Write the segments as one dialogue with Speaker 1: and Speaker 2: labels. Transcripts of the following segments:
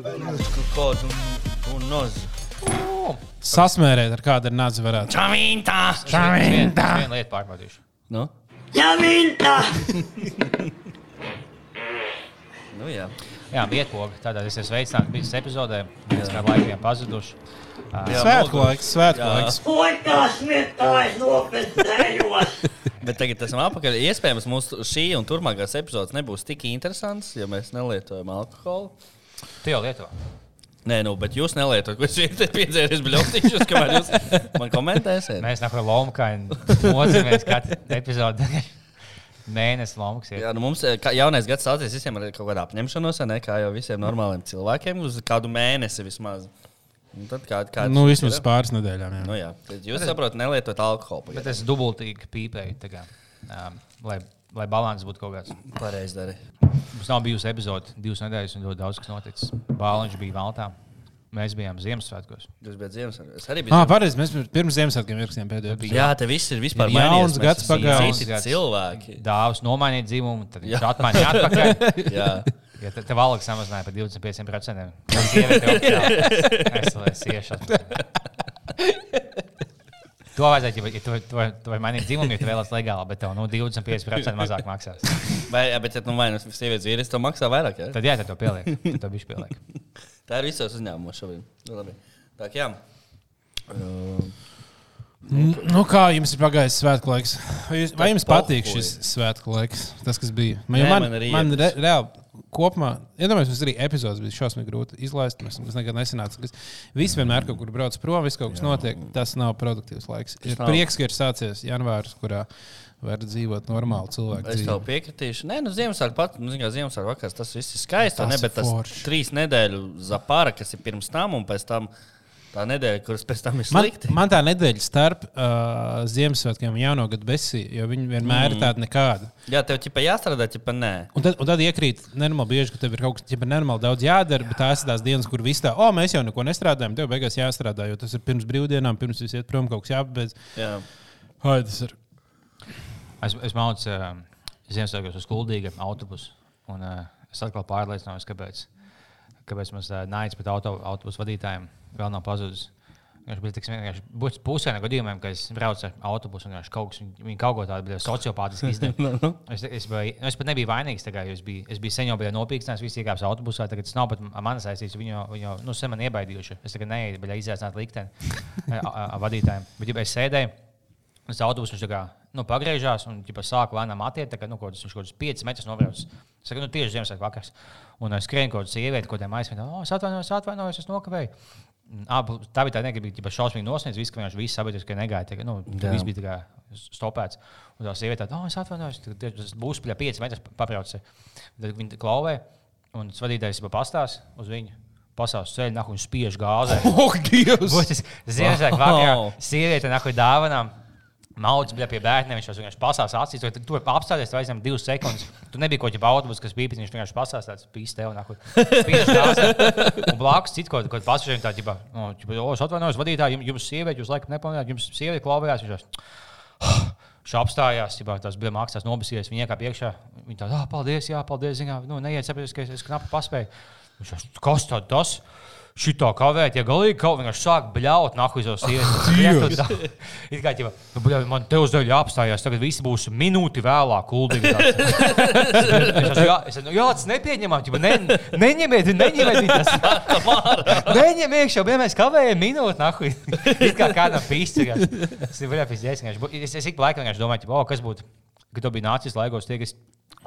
Speaker 1: Kādu un noz.
Speaker 2: Sasmērēt ar kādu nāzi varētu.
Speaker 1: Čavīntā!
Speaker 3: Viena vien lieta pārbaudīšu.
Speaker 1: Nu?
Speaker 4: Ņemīntā!
Speaker 1: Nu, jā.
Speaker 3: Jā, vietpoga. Tātad es esmu sveicināts bijis epizodē. Mēs kā laikiem pazuduši.
Speaker 1: Jā,
Speaker 2: Svētku
Speaker 1: noguris.
Speaker 2: laiks, svētku
Speaker 1: Jā.
Speaker 2: laiks.
Speaker 4: Otrā smietājs nopestējos!
Speaker 1: Bet tagad esam apakaļ. Iespējams, mūsu šī un turpmākās epizodes nebūs tik interesants, ja mēs nelietojam alkoholu.
Speaker 3: Tu jau lieto.
Speaker 1: Nē, nu, bet jūs nelietojat, es šeit piedzēru bļautīšus, kamēr jūs man komentēsiet.
Speaker 3: Mēs nākam lomkaini mocamies katru epizodi. Mēnesis lomas.
Speaker 1: Jā, nu mums eh, kā jaunais gads sācies visiem ar kaut kādu apņemšanos, vai ne? Kā jau visiem normāliem cilvēkiem, uz kādu mēnesi vismaz. Un tad kā, kā
Speaker 2: Nu, vismaz pāris nedēļām. Jā.
Speaker 1: Nu, jā, tad jūs saprotat, nelietot alkoholu.
Speaker 3: Bet es dubultīgi pīpēju. kā, Um, lai, lai balans būtu kaut kāds.
Speaker 1: pareizi dari.
Speaker 3: Mums nav bijusi epizode divas nedēļas, un ļoti daudz kas noticis. Bāliņš bija Valtā. Mēs bijām Ziemassvētkos.
Speaker 1: Jūs bijat Ziemassvētkos. Es arī
Speaker 2: Ah,
Speaker 1: biju.
Speaker 2: pareizi. Mēs pirms Ziemassvētkiem ierakstījām pēdējo epizodi.
Speaker 1: Jā, te viss ir vispār
Speaker 2: Ir jauns.
Speaker 1: Mēs
Speaker 2: gads pagājis.
Speaker 1: citi cilvēki.
Speaker 3: Dāvāts nomainīt dzimumu, tad viņš atmainīja atpakaļ.
Speaker 1: Jā.
Speaker 3: Ja te, te valks samazināja par 25%. Tas sieviete oficiāli. Es vēl esmu iešu. To vajadzētu, ja tu, tu, tu vari mainīt dzimumu, ja tu vēlaties legāli, bet tev nu, 25% mazāk maksās.
Speaker 1: Vai, bet, ja nu vai nu sievietes vīrietis, to maksā vairāk, jā?
Speaker 3: Tad jā, tad to pieliek. Tad to bišķi pieliek.
Speaker 1: Tā ir visos uzņēmumos šobrīd. Nu, labi. Tā kā
Speaker 2: Nu, kā jums ir pagājis svētku laiks? Vai, jūs, vai jums patīk šis svētku laiks? Tas, kas bija. Man,
Speaker 1: Nē,
Speaker 2: man,
Speaker 1: man arī
Speaker 2: man re, reāli kopumā, iedomājieties, mums arī epizodes bija šausmīgi grūti izlaist. Mēs mums nekad nesanāca. kas- Visi vienmēr kaut kur brauc prom, viss kaut kas notiek. Tas nav produktīvs laiks. Ir
Speaker 1: nav.
Speaker 2: prieks, ka ir sācies janvārs, kurā var dzīvot normāli cilvēku
Speaker 1: es tev piekritīšu. Nē, nu, Ziemassvētku pat, nu, zin kā Ziemassvētku vakars, tas viss ir skaisti. Ne, bet tas
Speaker 2: forši.
Speaker 1: trīs nedēļu zapāra, kas ir pirms tam, un pēc tam tā nedēļa, kuras pēc tam ir
Speaker 2: Man,
Speaker 1: slikti.
Speaker 2: man tā nedēļa starp uh, Ziemassvētkiem un Jauno gadu besī, jo viņi vienmēr mm. ir tādi nekādi.
Speaker 1: Jā, tev ķipa jāstrādā, ķipa nē.
Speaker 2: Un tad, un tad iekrīt nenormāli bieži, ka tev ir kaut kas tāds nenormāli daudz jādara, bet tās ir tās dienas, kur viss tā, o, mēs jau neko nestrādājam, tev beigās jāstrādā, jo tas ir pirms brīvdienām, pirms viss iet prom, kaut kas jāpabeidz.
Speaker 1: Jā.
Speaker 2: Ai, tas ir.
Speaker 3: Es, es mācu uh, Ziemassvētkos uz Kuldīga autobusu. Un uh, es atkal pārliecinājos, kāpēc, kāpēc mums uh, naids pret auto, autobusu vadītājiem vēl nav pazudis. Viņš bija vienkārši būs pusē no gadījumiem, kad es braucu ar autobusu un viņš kaut, viņi kaut ko tādu sociopātiski izdarīja. es, es, biju, es pat nebiju vainīgs. jo Es biju, es biju sen jau nopīkstinājis, visi iekāpis autobusā. Tagad tas nav pat. Viņi jau, viņi jau nu, sen man iebaidījuši. Es tagad neietu, bet izaicināt likteni vadītājiem. Bet, ja es sēdēju, Tas autobus viņš kā, nu, pagriežās un ģipa, sāka lēnām attiekt. tā Kā, nu, kaut kas, viņš kaut kādus 5 metrus nobraucis. Es saku, nu, tieši Ziemassvētku vakars. Un es skrienu kaut kādu sievieti, ko tiem aizsmeļot. Oh, es atvainojos, atvainojos, es nokavēju. Ah, tā bija tā negribīga, ka šausmīgi nosniedz. Viss, ka viņš viss sabiedrības, ka negāja. Tā, nu, viss bija tā stopēts. Un tā sieviete oh, es atvainojos, tas būs pie 5 metrus pabraucis. Tad viņa klauvē, un tas vadītājs jau pastās uz viņu. Pasaules ceļā, un viņš spiež gāzē.
Speaker 2: Oh, Dievs!
Speaker 3: Ziemassvētku vakarā. Sieviete nāk ar dāvanām. Mauts bija pie bērniem, viņš vienkārši pasās acīs. Tu tur apstāties, tu aizņem divas sekundes. Tu nebija kaut kāda autobusa, kas bija, viņš vienkārši pasās tāds pīs tev, nāk, spiež gāzē. Un blakus cits kaut kāds pasažierim tā, ģipa, o, ģipa, o, es atvainojos, vadītāji, jums, jums sieviete, jūs laikam nepamanījāt, jums sieviete klauvējās. Viņš Viņš apstājās, jau tās bija maksas, nobisies. Viņa iekāpa iekšā. Viņa tāda, ah, paldies, jā, paldies. Zinā, nu, neiet, saprotiet, ka es, knapi paspēju. Viņš jau, kas tad tas? Šitā kavēt, ja galīgi kaut vienkārši sāk bļaut, nahu izos iet. It kā, ķipa, nu, bļa, man te uz dēļ jāapstājās, tagad viss būs minūti vēlāk, kuldīgi. Jā, tas nepieņemam, ne, neņemiet, neņemiet tas. Neņem iekšā, ja mēs kavējam minūti, nahu. It kā kādam pīstīgās. Es ir vēl pīstīgās. Es, es ik laikam vienkārši domāju, ķipa, o, kas būtu, kad to bija nācis laikos, tie, kas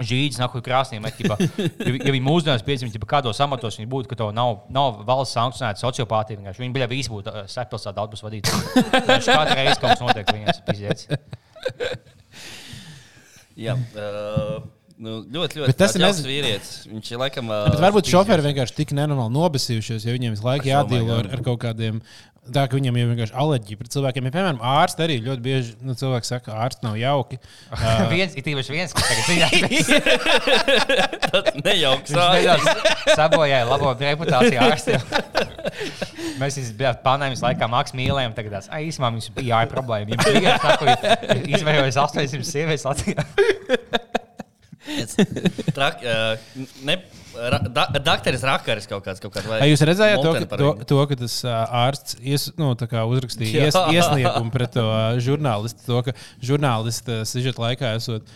Speaker 3: žīdis, nahu krāsniem, met, ķipa, ja, ja viņi mūsdienās piedzimta, ķipa, kādos amatos viņi būtu, ka to nav, nav valsts sankcionēta sociopātija, vienkārši viņi bija visi būtu uh, sekpilsēta autobusu vadītāji. Katru reizi kaut kas notiek, viņas pīstīgās.
Speaker 1: Jā. Uh, nu, ļoti, ļoti
Speaker 2: Bet tas ir
Speaker 1: tāds jauks
Speaker 2: nez-
Speaker 1: vīrietis. Viņš ir laikam. Uh,
Speaker 2: Bet varbūt šoferi vienkārši tik nenormāli nobesījušies, jo viņiem visu laiku jādīlo ar, ar kaut kādiem. Tā kā viņam ir vienkārši alerģija pret cilvēkiem. Ja, piemēram, ārsts arī ļoti bieži nu, cilvēki saka, ka ārsts nav jauki. Uh,
Speaker 3: viens ir tīpaši viens, kas tagad cīnās.
Speaker 1: nejauks.
Speaker 3: Viņš nedaudz sabojāja labo reputāciju ārstiem. Mēs bijām pandēmijas laikā Maks mīlējām, tagad tās "Ai, īstenībā mums bija jāja problēma. Viņam bija ko izvēlējās 800 sievietes Latvijā.
Speaker 1: Trak, uh, ne, Ra, da, dakteris Rakaris kaut kāds. Kaut kāds vai
Speaker 2: jūs redzējāt to, ka, to, to, ka tas ārsts ies, nu, tā kā uzrakstīja ies, iesniegumu pret to žurnālistu? To, ka žurnālists sižeta laikā esot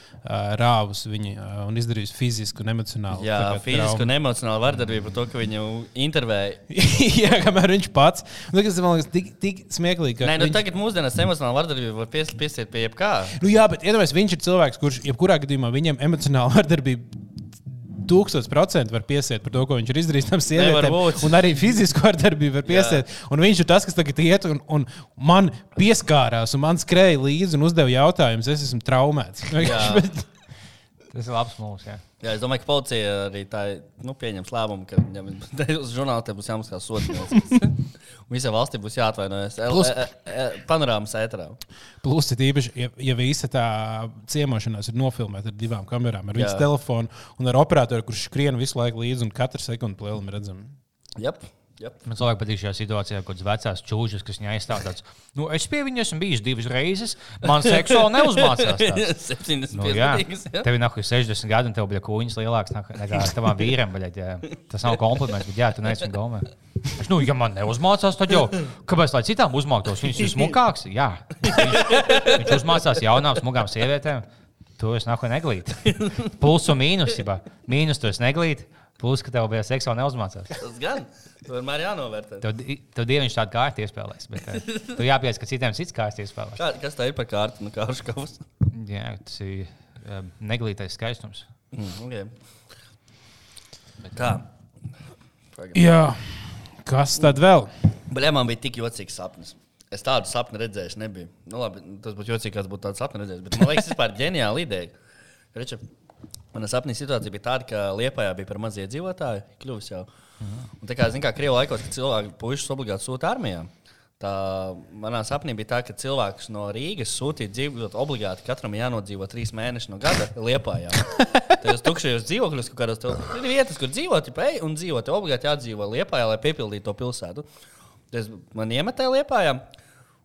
Speaker 2: rāvus viņu un izdarījis fizisku un emocionālu.
Speaker 1: Jā, fizisku
Speaker 2: traumu.
Speaker 1: un emocionālu vardarbību par to, ka viņu intervēja.
Speaker 2: Jā, kamēr viņš pats. Nu, tas man liekas tik, tik smieklīgi.
Speaker 1: Nē, nu
Speaker 2: viņš-
Speaker 1: tagad mūsdienās emocionāla vardarbība var pies, piesiet pie jebkā.
Speaker 2: Nu, jā, bet iedomājieties, viņš ir cilvēks, kurš jebkurā gadījumā viņam emocionāli vardarbība. Tūkstoš procentu var piesiet par to, ko viņš ir izdarījis tam sievietēm. Un arī fizisku vardarbību var piesiet. Un viņš ir tas, kas tagad iet un, un man pieskārās, un man skrēja līdzi un uzdeva jautājumus. Es esmu traumēts.
Speaker 3: Tas ir labs mūks. Jā.
Speaker 1: Jā, es domāju, ka policija arī tā nu, pieņems lēmumu, ka viņam uz žurnālistiem būs jāmaksā sots. Visai valstī būs jāatvainojas. L-
Speaker 2: Plus-
Speaker 1: e- e- e- Panorāmas ēterā.
Speaker 2: Plus, ir īpaši, ja, ja visa tā ciemošanās ir nofilmēta ar divām kamerām, ar viņas telefonu un ar operatoru, kurš skrien visu laiku līdzi un katru sekundi plēlim redzam.
Speaker 1: Jep, jep.
Speaker 3: Man cilvēki patīk šajā situācijā, kad vecās čūžas, kas viņai aizstāv tāds, nu, es pie viņas esmu bijis divas reizes, man seksuāli neuzmācās. tāds."
Speaker 1: 75
Speaker 3: Nu, jā. tev ir nākamā 60 gadi, un tev bija kūņas lielāks nekā tavam vīram. Baļat. Tas nav kompliments, bet jā, tu neesi gomē. Es, nu, ja man neuzmācās, tad jau kāpēc lai citām uzmāktos? Viņas ir smukāks. Jā, viņš, viņš uzmācās jaunām, smukām sievietēm. To es nāku neglīt. Plus un mīnus. Jebā. Mīnus tu esi neglīt. Plus, ka tev bija seksuāli neuzmācās.
Speaker 1: Tas gan. Tu vienmēr jānovērtē.
Speaker 3: Tev, tev dieviņš tādu kārtu iespēlēs. Bet uh, tu jāpies, ka citiem cits kārtas iespēlēs.
Speaker 1: Kā, kas tā ir par kārtu? Nu, kā škavs.
Speaker 3: Jā, tas ir um, neglītais skaistums.
Speaker 1: Mm, okay. Tā.
Speaker 2: Jā, kas tad vēl?
Speaker 1: Bļā, man bija tik jocīgs sapnis. Es tādu sapni redzēju, nebiju. Nu, labi, tas būtu jocīgi, kāds būtu tāds sapnis redzējis. Bet man liekas, tas ir ģeniāli ideja. Reči, mana sapņu situācija bija tāda, ka Lietpā bija par mazie dzīvotāji, kļuvis jau. Un tā kā, zin, kā Krievijas laikos, kad cilvēki puikas obligāti sūta armijā, tā manā sapnī bija tā, ka cilvēks no Rīgas sūtīja dzīvot obligāti. Katram jānodzīvo trīs mēnešus no gada Lietpā. Tajos tukšajos dzīvokļos, tur ir vietas, kur dzīvot, ja ej un dzīvot. Obligāti jādzīvo Lietpā, lai piepildītu to pilsētu. Tas man iemetēja Lietpā.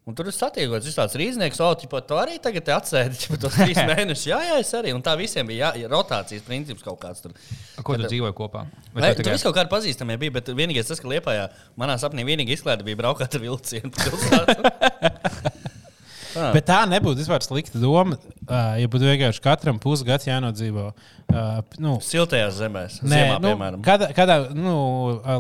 Speaker 1: Un tur es satieku kaut kāds rīznieks, oh, ķipa, tu arī tagad atsēdi ķipa, tos trīs mēnešus. Jā, jā, es arī. Un tā visiem bija jā, rotācijas princips kaut kāds tur.
Speaker 3: Ko tu dzīvoji kopā? Vai
Speaker 1: Vai,
Speaker 3: tu
Speaker 1: tur
Speaker 3: tikai-
Speaker 1: viss kaut kādi pazīstami bija, bet vienīgais tas, ka Lietpā manā sapnī vienīgi izklaide bija braukāt ar vilcienu. pa pilsētu.
Speaker 2: Bet tā nebūtu vispār slikta doma. Uh, ja būtu vienkārši katram pusgads jānodzīvo. Uh, nu,
Speaker 1: Siltajās zemēs,
Speaker 2: Nē,
Speaker 1: ziemā,
Speaker 2: nu,
Speaker 1: piemēram.
Speaker 2: kādā, kādā nu,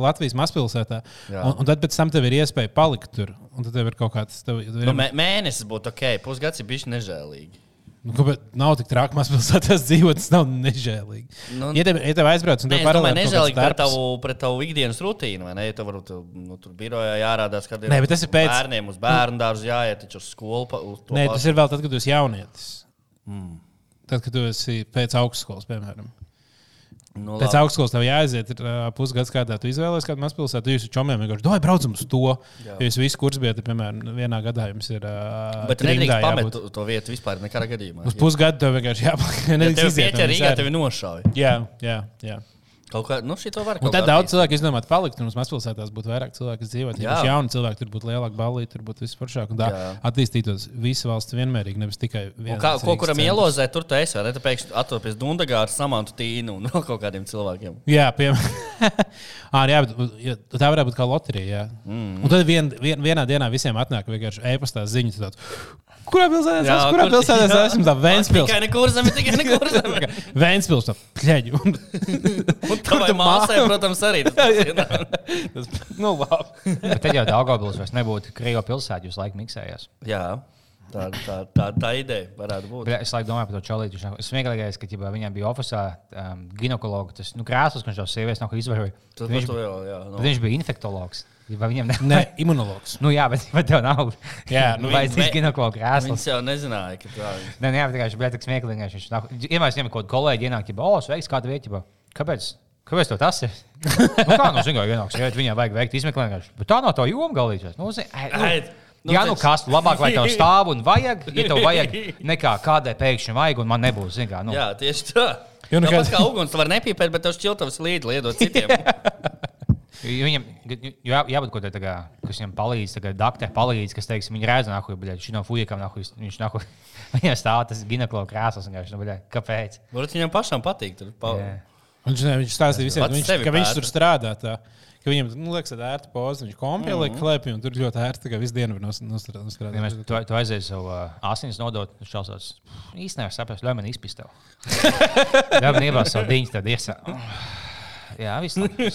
Speaker 2: Latvijas mazpilsētā.
Speaker 1: Jā.
Speaker 2: Un, un tad pēc tam tev ir iespēja palikt tur. Un tad tev ir kaut kāds. Tev, tev ir,
Speaker 1: Nu, mē, mēnesis būtu ok, pusgads ir bijis nežēlīgi.
Speaker 2: nu, kāpēc nav tik traki mazpilsētās dzīvot, tas nav nežēlīgi.
Speaker 1: Nu,
Speaker 2: ja tev, ja tev aizbrauc
Speaker 1: Nē,
Speaker 2: paralēli kaut kāds
Speaker 1: nežēlīgi pret tavu, pret tavu ikdienas rutīnu. vai Ne, ja tev varbūt nu, tur birojā jārādās, kad
Speaker 2: Nē, bet tas ir pēc-
Speaker 1: bērniem uz bērnu dārzu jāiet, taču uz skolu. Uz
Speaker 2: Nē,
Speaker 1: pašu.
Speaker 2: tas ir vēl tad, kad tu esi jaunietis. Mm. Tad, kad tu esi pēc augstskolas, piemēram.
Speaker 1: Nu,
Speaker 2: Pēc augstskolas tev jāaiziet ir, ā, pusgads, kādā tu izvēlējies kādu mazpilsētu. Jūs čomiem vienkārši domājat, braucam uz to.
Speaker 1: Jā.
Speaker 2: Jūs visi kurs bijat, piemēram, vienā gadā jums ir. ā,
Speaker 1: Bet nedrīkst pamest to, vietu vispār nekādā gadījumā.
Speaker 2: Uz pusgadu tev vienkārši jāpaliek. No
Speaker 1: pieķer
Speaker 2: viņas
Speaker 1: Rīgā,
Speaker 2: ārā.
Speaker 1: tevi nošauj.
Speaker 2: Jā, jā, jā.
Speaker 1: Kaut kā, nu, šito var
Speaker 2: Un tad daudz cilvēku izdomā palikt, un uz mazpilsētās būtu vairāk cilvēku, kas dzīvo. Ja
Speaker 1: Jā.
Speaker 2: būtu jauni cilvēki, tur būtu lielāka balīte, tur būtu viss foršāk. Un tā
Speaker 1: Jā.
Speaker 2: attīstītos visa valsts vienmērīgi, nevis tikai viena.
Speaker 1: Kā, ko kuram ielozē, tur tu esi. vai Ne, pēkšņi atropies Dundagā ar Samantu Tīnu un vēl kaut kādiem cilvēkiem.
Speaker 2: Jā, piemēram. ah, jā, bet ja, tā varētu būt kā loterija. Jā. Mm. Un tad vien, vien, vienā dienā visiem atnāk vienkārši e-pastā ziņas. Kurā pilsētā es esmu? Kurā
Speaker 1: kur-
Speaker 2: pilsētā es esmu? Tā Vēnspils.
Speaker 1: Tikai nekur zem, tikai nekur zem.
Speaker 2: Vēnspils, tā pļeģi. Un,
Speaker 1: tavai
Speaker 2: tu
Speaker 1: māsai,
Speaker 2: mā-
Speaker 1: protams, arī. tas
Speaker 2: nu, labi.
Speaker 3: Bet tad jau Daugavpils vairs nebūtu Krievijas pilsēta, jūs laikam miksējās.
Speaker 1: Jā, tā, tā, tā, tā ideja varētu būt.
Speaker 3: Bet Es laikam domāju par to čalīti. Nav- Smieklīgais, ka ģibā, viņam bija oficiālā um, ginekologa, tas nu, krēsls, kurš jau sievietes nav izvaroja.
Speaker 1: Tas
Speaker 3: Viņš,
Speaker 1: jau, jā.
Speaker 3: bet
Speaker 1: Nu.
Speaker 3: viņš bija infektologs. Vai viņam ne?
Speaker 2: Nē, imunologs.
Speaker 3: Nu, jā, bet, bet tev nav.
Speaker 2: Jā, nu,
Speaker 3: vai
Speaker 1: viņš-
Speaker 3: tas ginekologa krēsls?
Speaker 1: Viņš jau nezināja, ka tā ir.
Speaker 3: Nē, tikai viņš bija tik smieklīgs. Viņš nāk, iemācījās viņam kaut kādu kolēģi ienāk, ja, oh, sveiks, kāda vieta. Kāpēc? Kāpēc tas ir? nu, kā no zināmā ienāks, ja viņam vajag veikt izmeklējumu? Bet tā nav tā joma galīgais. Nu, zin, ai, nu,
Speaker 1: nu,
Speaker 3: Jā, nu kas, labāk, lai tev stāv un vajag, ja tev vajag nekā kādai pēkšņi vajag, un man nebūs, zin kā, nu.
Speaker 1: Jā, tieši tā.
Speaker 2: Jo
Speaker 1: Nu, Tāpat kā uguns, tu vari nepīpēt, bet tev šķiltavas līdzi liedot citiem.
Speaker 3: Jo Viņam jā, jābūt kaut kādam, kas viņam palīdz, tagad dakte palīdz, kas teiks, viņa redz, nahu, bet viņš no fujikam, nahu, viņš nahu, viņam stāv tas ginekologa krēsls, un viņš, nu, bļa, kāpēc?
Speaker 1: Varbūt viņam pašam patīk. Tur, pa...
Speaker 3: Jā.
Speaker 2: Viņš, ne, viņš stāstīja visiem,
Speaker 1: Pats
Speaker 2: viņš, ka viņš tur strādā. Tā. Ka viņam nu, liekas, ka ērta poza, viņš kompija
Speaker 1: Mhm.
Speaker 2: liek klēpī, un tur ļoti ērti, ka visu dienu var nos- nostrā- nostrādāt.
Speaker 3: Ja tu, tu aizies savu uh, asins nodot, tad šausās. Īstenībā saprast, ļauj man izpist tev. ļauj man iebāzt savu diņu, tad iesā. Jā, viss. labi.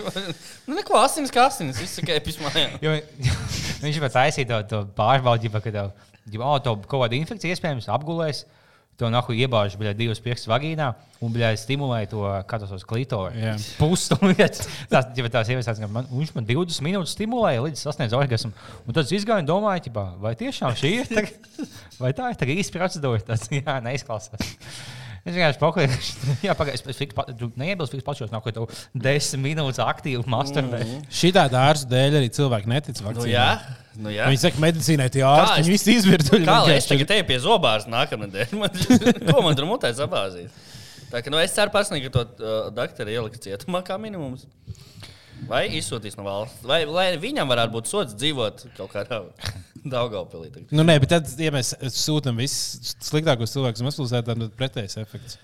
Speaker 1: nu, neko asins, kā asins. Viss tikai pismā.
Speaker 3: Jo, viņš pat taisīja to, to pārbaudību, ka tev jau oh, to kaut kāda infekcija iespējams apgulēs. To nahu iebāž bija divas pirkstus vagīnā un bija stimulē to katastrofu klitoru.
Speaker 2: Jā.
Speaker 3: Pusstundu. Tās, ja tās ievesās, ka man, viņš man 20 minūtes stimulēja līdz sasniedz orgasmu. Un tad es izgāju un domāju, ķipā, vai tiešām šī ir tā, vai tā ir tā īsta procedūra. Tas neizklausās. Es vienkārši paklāju, jā, pagaidi, es fiks, tu neiebilsti, fiks pašos, nav, ka tu 10 minūtes aktīvi masturbē.
Speaker 2: Šī tāda ārsta dēļ arī cilvēki netic
Speaker 1: Nu,
Speaker 2: vakcīnai.
Speaker 1: jā, nu, jā.
Speaker 2: Viņi saka, medicīnai tie
Speaker 1: Kā
Speaker 2: ārsti, viņi visi izvirtuļi.
Speaker 1: Kā lai es tagad teju pie zobārs nākamnedēļ? Ko man tur mutē sabāzīt? Tā ka, nu, es ceru personīgi, ka to uh, doktoru ieliks cietumā kā minimums. Vai izsūtīs no valsts. Vai lai viņam varētu būt sots dzīvot kaut kādā Daugavpilī. Tagad.
Speaker 2: Nu, nē, bet tad, ja mēs sūtām visus sliktākos cilvēkus mazpilsētā, tad pretējs efekts.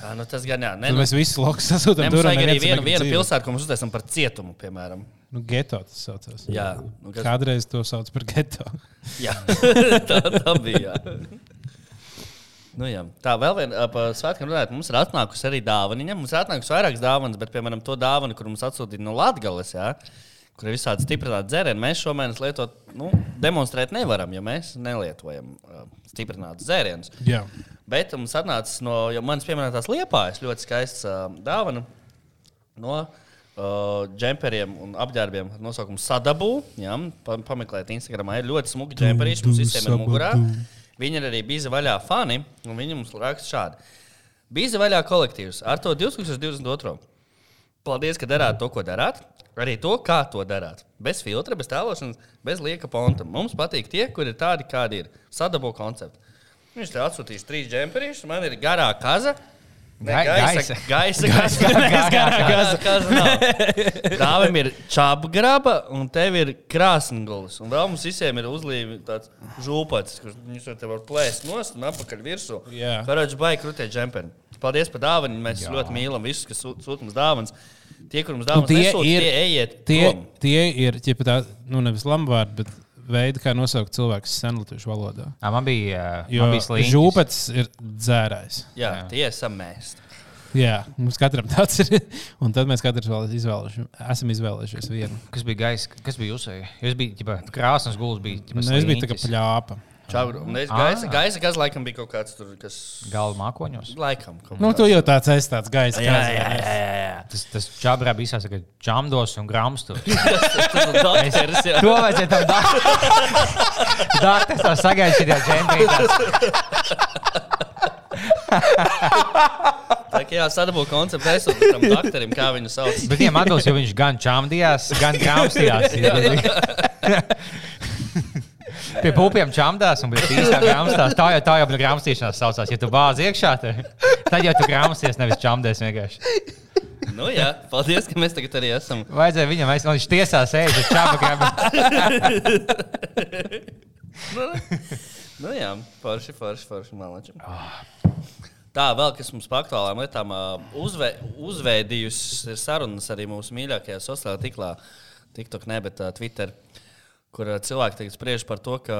Speaker 1: Jā, nu, tas gan jā. Nē, nu,
Speaker 2: mēs visus lokus sasūtām tur.
Speaker 1: arī vienu, vienu pilsētu, ko mēs uztaisām par cietumu, piemēram.
Speaker 2: Nu, geto tas saucās.
Speaker 1: Jā, nu, kas,
Speaker 2: Kādreiz to sauc par geto.
Speaker 1: jā. tā, tā bija. Jā. Nu, jā. Tā vēl viena par svētkiem runājot. Mums ir atnākusi arī dāvana. Mums ir atnākusi vairākas dāvanas, bet, piemēram, to dāvanu, kur mums atsūtīja no Latvijas, kur ir visādi stiprināti dzērieni, mēs šomēnes lietot, nu, demonstrēt nevaram, jo mēs nelietojam uh, stiprinātus dzērienus.
Speaker 2: Jā. Bet
Speaker 1: mums atnāca no manas pieminētās liepājas ļoti skaists uh, dāvana no uh, džemperiem un apģērbiem ar nosaukumu Sadabū. Jā, pa, pameklēt Instagram, ir ļoti smuki džemperīši, mums visiem ir mugurā. Viņi ir arī bija vaļā fani, un viņi mums raksta šādi. Bija vaļā kolektīvs ar to 2022. Paldies, ka darāt to, ko darāt. Arī to, kā to darāt. Bez filtra, bez tēlošanas, bez lieka ponta. Mums patīk tie, kuri ir tādi, kādi ir. Sadabo konceptu. Viņš te atsūtīs trīs džemperīšus, man ir garā kaza. Ne,
Speaker 3: Gai-
Speaker 1: gaisa,
Speaker 3: gaisa.
Speaker 1: gaisa, gaisa, gaisa. Tāvam ir čāpgraba un tev ir krāsngulis. Un vēl mums visiem ir uzlīme tāds žūpats, kurš viņš te var plēst nost un apakaļ virsū.
Speaker 2: Jā.
Speaker 1: Karoģis baigi krutē džemperi. Paldies par dāvanu. Mēs Jā. ļoti mīlam visus, kas sūt- sūta mums dāvanas. Tie, kur mums
Speaker 2: Un
Speaker 1: dāvanas
Speaker 2: tie
Speaker 1: nesūta,
Speaker 2: ir-
Speaker 1: tie ejiet
Speaker 2: tie,
Speaker 1: prom.
Speaker 2: tie ir ķipa tā, nu, nevis lambvārdi, bet veidi, kā nosaukt cilvēku senlatviešu valodā.
Speaker 3: Ā, Man bija,
Speaker 2: Jo
Speaker 3: man bija slīņķis.
Speaker 2: žūpats ir dzērājs.
Speaker 1: Jā, tie esam mēs.
Speaker 2: Jā, mums katram tāds ir. Un tad mēs katrs vēl izvēlēšu, esam izvēlējušies vienu.
Speaker 3: Kas bija gaisa? Kas bija jūsēji? Jūs bijāt ģipa, krāsas guls, bija ģipa,
Speaker 2: Nu, es biju tā kā pļāpa.
Speaker 1: Čau, un es gaisa,
Speaker 3: Ā.
Speaker 1: gaisa, kas laikam bija kaut kāds tur, kas
Speaker 3: Galva mākoņos.
Speaker 1: laikam.
Speaker 2: Nu, tu jau tāds esi tāds gaisa.
Speaker 1: Jā,
Speaker 2: kāds,
Speaker 1: jā, jā, jā.
Speaker 3: Tas, tas čabrā bija izsācis, ka čamdos un gramstos. To vajadzēja tam dārgt. Dārgt, tas tā sagaidīja šajā džempītā.
Speaker 1: Tā kā jā, sadabū konceptu aizsūt tam doktorim, kā viņu sauc.
Speaker 3: Bet viņam atbilst, jo viņš gan čamdījās, gan gramstījās. Pie pupiem čamdās un pie pīstām gramstās. Tā jau tā jau bija gramstīšanās saucās. Ja tu bāzi iekšā, tad, tad jau tu gramsties, nevis čamdēs vienkārši.
Speaker 1: Nu jā, paldies, ka mēs tagad arī esam.
Speaker 3: Vajadzēja viņam, aiz- viņš tiesā sēž uz čabu grabu.
Speaker 1: Nu jā, forši, forši, forši malači. Tā, vēl kas mums par aktuālām lietām uzve, uzveidījusi ir sarunas arī mūsu mīļākajā sociālajā tīklā, TikTok, ne, bet uh, Twitter, kur ā, cilvēki tagad spriež par to, ka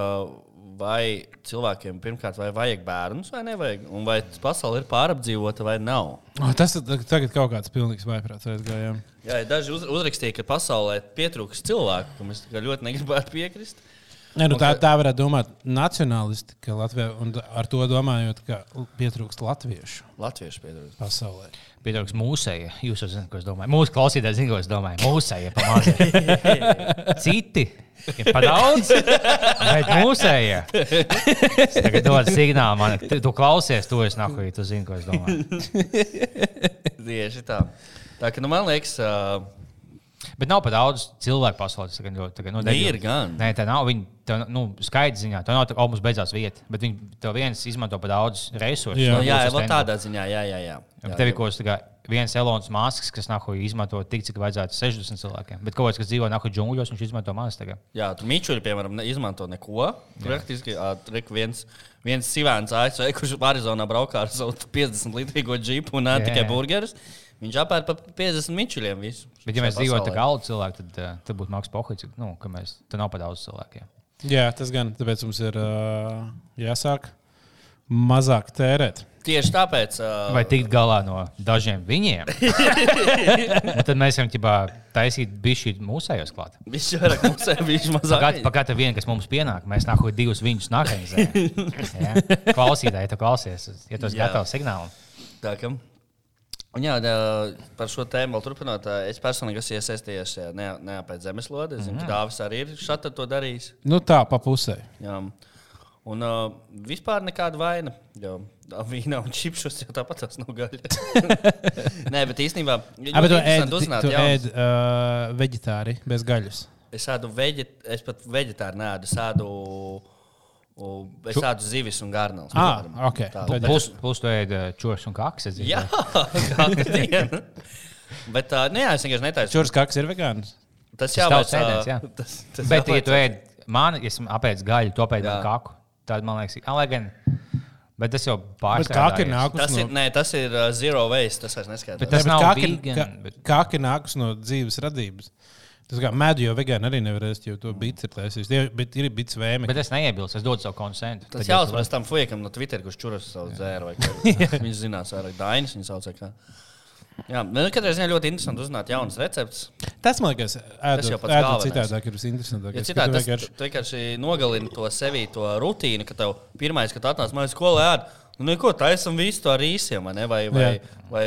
Speaker 1: vai cilvēkiem pirmkārt vai vajag bērnus vai nevajag, un vai pasaule ir pārapdzīvota vai nav.
Speaker 2: O, Tas ir tagad kaut kāds pilnīgs vaiprāts aizgājām.
Speaker 1: Jā, daži uz, uzrakstīja, ka pasaulē pietrūkst cilvēku, kam es ļoti negribētu piekrist.
Speaker 2: Nē, nu, tā,
Speaker 1: ka-
Speaker 2: tā varētu domāt nacionālisti, ka Latvijā, un ar to domājot, ka pietrūkst latviešu
Speaker 1: Latviešu pietrūkst.
Speaker 2: pasaulē.
Speaker 3: Pietrūks mūsēja. Jūs jau zināt, ko es domāju. Mūsu klausītājs zina, ko es domāju. Mūsēja pamazs. Citi ir par daudz, bet mūsēja. Tagad dodu signālu man. Tu, tu klausies, to es nāku, ja tu zini, ko es domāju.
Speaker 1: Tieši tā. Tā kā nu, man liekas, ā,
Speaker 3: Bet nav pat daudz cilvēku pasaulē. tas tagad tagad, nu,
Speaker 1: Ne,
Speaker 3: debili.
Speaker 1: ir gan.
Speaker 3: Nē, tā nav. Viņi tev, nu, skaidrs ziņā, tā nav tā, ka mums beidzās vieta. Bet viņi tev viens izmanto par daudz resursu.
Speaker 2: Jā.
Speaker 1: Nu,
Speaker 3: lai
Speaker 1: jā,
Speaker 3: uz
Speaker 1: tādā ziņā, jā, jā. jā.
Speaker 3: Jā,
Speaker 1: jā
Speaker 3: tev ir kaut kas viens Elonas Masks, kas nāk izmanto tik, cik vajadzētu 60 cilvēkiem. Bet kaut kāds, kas dzīvo nāk džungļos, viņš izmanto maz. Tagad.
Speaker 1: Jā, tur mīčuri, piemēram, ne- izmanto neko. Praktiski ir viens, viens sivēns ASV, kurš Arizonā braukā ar savu 50 litrīgo džipu un
Speaker 3: Jā,
Speaker 1: tikai
Speaker 3: jā.
Speaker 1: burgerus. Viņš apēd par 50 mīčuriem visu.
Speaker 3: Bet, ja mēs
Speaker 1: pasaulē.
Speaker 3: kā alu cilvēki, tad, uh, tad būtu Maks Pohits. Nu, ka mēs, tad nav pat daudz cilvēkiem.
Speaker 2: Jā, tas gan. Tāpēc mums ir uh, jāsāk mazāk tērēt.
Speaker 1: Tieši tāpēc. ā,
Speaker 3: Vai tikt galā no dažiem viņiem? Un tad mēs varam ķibā, taisīt bišķi mūsējos klāt.
Speaker 1: Viņš mums ir, viņš mazāk.
Speaker 3: Pagātā pagātā viena, kas mums pienāk, mēs nākotnē divus viņus nākamajā. Klausītāji, tu klausies, ja tu esi gatavs signālam.
Speaker 1: Tā kā. Un jā, par šo tēmu vēl turpinot, es personīgi esmu iesaistījies šajā ne- neapēc zemeslodē. Es zinu, ka Dāvis arī ir šādi to darījis.
Speaker 2: Nu tā, pa pusē.
Speaker 1: Jā. Un uh, vispār nekāda vaina. Jo vīna un čipšus jau tāpat tas nav gaļa. Nē, bet īstenībā.
Speaker 2: Jā, bet tu ēd,
Speaker 1: uzzināt,
Speaker 2: tu ēd uh, veģetāri bez gaļas.
Speaker 1: Es ēdu veģet, es pat veģetāru nēdu. Es ēdu, u, es ēdu zivis un garnēlus.
Speaker 2: Ah,
Speaker 1: piemēram.
Speaker 2: ok.
Speaker 1: Tā.
Speaker 2: Tad-
Speaker 3: Plus, plus tu ēdi čūskas un kakses. es
Speaker 1: Jā, katru dienu. Bet uh, nē, es vienkārši netaisu.
Speaker 2: Čūras kakas ir vegāns.
Speaker 1: Tas
Speaker 3: Tas
Speaker 1: jāveic.
Speaker 3: tavs ēdiens, jā.
Speaker 1: ā, Tas, tas
Speaker 3: Bet, ja
Speaker 1: jāveic,
Speaker 3: tu ēd mani, ja esmu apēdis gaļu, to
Speaker 1: Jā.
Speaker 3: tam kaku, tad man liekas, ah, lai gan. Bet tas jau
Speaker 2: Bet
Speaker 3: pārspīlēts.
Speaker 2: kaka ir
Speaker 1: Tas
Speaker 2: no.
Speaker 1: ir, nē, tas ir uh, zero waste. Tas vairs
Speaker 3: Bet
Speaker 1: neskaidrs.
Speaker 3: tas
Speaker 2: Ne,
Speaker 3: nav
Speaker 2: ir-
Speaker 3: vegan,
Speaker 2: ka-
Speaker 3: bet-
Speaker 2: Kaka ir nākusi no dzīves radības. Tas kā medu jau vegāni arī nevar ēst, jo to bits ir taisījis. Bet ir bits vēmi.
Speaker 3: Bet es neiebilstu, es dodu savu konsentu.
Speaker 1: Tas jāuzprast tam fuekam no Twitter, kurš čuras savu dzēru. vai kā. Viņš zinās, vairāk Dainis viņa sauc. vai kā. Jā, katrā ziņā ļoti interesanti uzzināt jaunas receptes.
Speaker 2: Tas man liekas,
Speaker 1: Tas jau
Speaker 2: ēdot,
Speaker 1: pats
Speaker 2: ēdot citādāk ir visinteresantākais.
Speaker 1: Ja
Speaker 2: ka
Speaker 1: citādi tas
Speaker 2: vienkārši-
Speaker 1: vienkārši nogalina to sevi, to rutīnu, ka tev pirmais, kad atnāc no skolas, ēd. Nu, neko, tā esam visi to ar īsiem, vai, ne? vai, vai, vai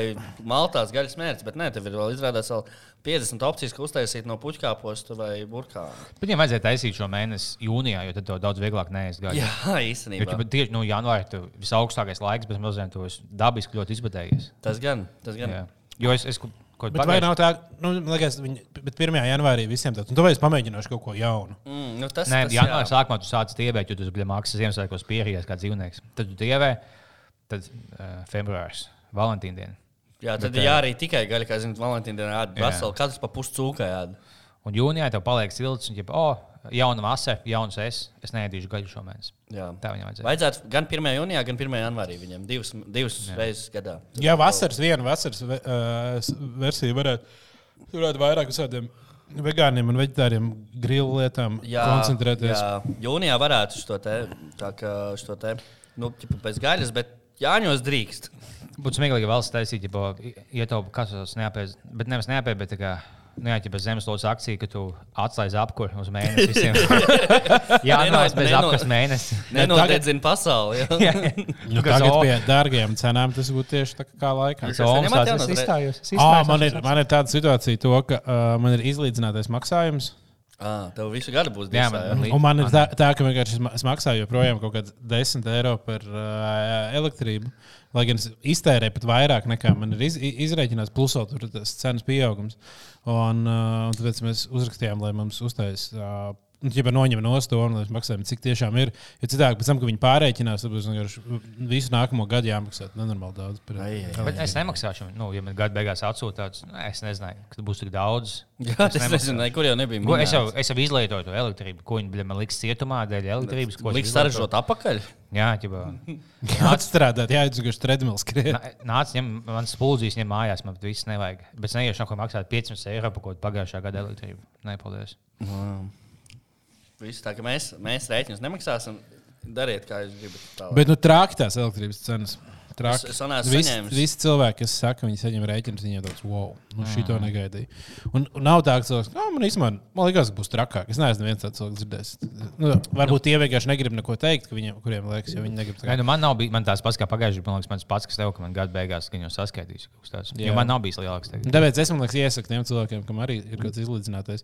Speaker 1: maltās gaļas mērķis. Bet nē, tev ir vēl izrādās vēl 50 opcijas, ko uztaisīt no puķkāposta vai burkāna.
Speaker 3: Bet viņam vajadzēja taisīt šo mēnesi jūnijā, jo tad tev daudz vieglāk neēst gaļu.
Speaker 1: Jā,
Speaker 3: Jo,
Speaker 1: īstenībā.
Speaker 3: ķipa, tieši nu, janvārī tur visaugstākais laiks, bet mazliet tu esi dabiski ļoti izbadējies.
Speaker 1: Tas gan, tas gan.
Speaker 3: Jā. Jo es, es kaut
Speaker 2: Bet vai nav tā, nu, liekas, viņi, bet 1. janvārī visiem tāds, un tāpēc pamēģināšu kaut ko jaunu.
Speaker 1: Mm, nu, tas,
Speaker 3: Nē,
Speaker 1: tas,
Speaker 3: janvāra
Speaker 1: jā.
Speaker 3: sākumā tu sāc tievēt, jo tu biji maksas Ziemassvētkos pierījies kā dzīvnieks. Tad tu tievē, tad uh, februārs, Valentīna diena.
Speaker 1: Jā, tad
Speaker 3: Bet,
Speaker 1: ir jāarī tikai gaļa, kā zināt, Valentīna dienā ēd
Speaker 3: Jā.
Speaker 1: veselu, katrs pa puscūkai ēd.
Speaker 3: Un jūnijā tev paliek silts, un, ja, oh, jauna vasara, jauns es, es neēdīšu gaļu šomēnes.
Speaker 1: Jā.
Speaker 3: Tā viņam vajadzēja.
Speaker 1: Vajadzētu gan 1. jūnijā, gan 1. janvārī viņam divas, divas reizes gadā.
Speaker 2: Jā, vasaras viena vasaras uh, versija varētu, varētu vairāk uz tādiem vegāniem un veģetāriem grilu lietām koncentrēties.
Speaker 1: Jā, jūnijā varētu uz to te, tā kā to te, nu, pēc gaļas, bet jāņos drīkst.
Speaker 3: Būtu smieklīgi vēl taisīt, ja ietaupīt kasos neapēst, bet nevis neapēst, bet tā kā. Nu, jā, ja bez zemeslodes akcija, ka tu atslēdz apkuri uz mēnesi visiem. jā, nē, bez apkures mēnesi.
Speaker 1: Nenodedzina pasauli. Jā.
Speaker 2: Nu, tagad pie dārgiem cenām tas būtu tieši tā kā
Speaker 3: izstājos. es izstājos,
Speaker 2: man,
Speaker 3: es
Speaker 2: ir, man ir tāda situācija, to, ka uh, man ir izlīdzinātais maksājums.
Speaker 1: Ah, tev visu gadu būs
Speaker 3: Jā,
Speaker 1: divi.
Speaker 3: man- man
Speaker 2: ir tā, tā ka es ma- es maksāju joprojām kaut kāds 10 eiro par uh, elektrību. Lai gan es iztērēju pat vairāk nekā man ir iz, i- izrēķināts, plus vēl tur tas cenas pieaugums. Un, uh, un tāpēc mēs uzrakstījām, lai mums uztaisītu. Uh, Ja noņem no stūra, lai maksājam, cik tiešām ir. Jo citādi, pēc tam, kad viņi pārreikinās, tad būs vienkārši visu nākamo gadu jāmaksā nenormāli daudz. Par,
Speaker 1: Ai, ai,
Speaker 3: Bet es nemaksāšu, nu, ja man gada beigās atsūtīts, nu, es nezināju, ka būs tik daudz.
Speaker 1: Jā, es nezinu, kur jau nebija.
Speaker 3: Ko, es, jau, es jau izlietoju to elektrību, ko viņi man liks cietumā dēļ elektrības. ko es
Speaker 1: Liks sarežģot atpakaļ.
Speaker 3: Jā, ķipa.
Speaker 2: Atstrādāt, jāatzīst, ka tredmils skrien.
Speaker 3: Nāc, ņem, man spuldzīs, ņem mājās, man viss nevajag. Bet es neiešu neko maksāt 500 eiro par kaut kādu pagājušā gada elektrību. Nē, paldies.
Speaker 1: Viss tā, ka mēs, mēs rēķinus nemaksāsim. Dariet, kā jūs gribat. tālāk.
Speaker 2: Bet nu, trāki tās elektrības cenas. Trāki.
Speaker 1: Es- es
Speaker 2: Visi,
Speaker 1: saņēmis.
Speaker 2: visi cilvēki, kas saka, viņi saņem rēķinus, viņiem tāds, wow, nu šī to negaidīja. Un, un nav tā, ka cilvēks, ah, man īstenībā, man liekas, ka būs trakāk. Es neesmu viens tāds cilvēks dzirdējis. Nu, varbūt tie vienkārši negrib neko teikt, ka viņiem, kuriem liekas, jo viņi negrib. tā
Speaker 3: Nē,
Speaker 2: kā-
Speaker 3: nu man nav bijis man tās pats kā pagājušajā gadā. Man liekas, pats, kas tev, ka man gada beigās gan jau saskaitīs. kaut kas tāds.
Speaker 2: Jā.
Speaker 3: Jo man nav bijis lielāks. Tagad.
Speaker 2: Tāpēc es man liekas, iesaku tiem cilvēkiem, kam arī ir kāds izlīdzinātais.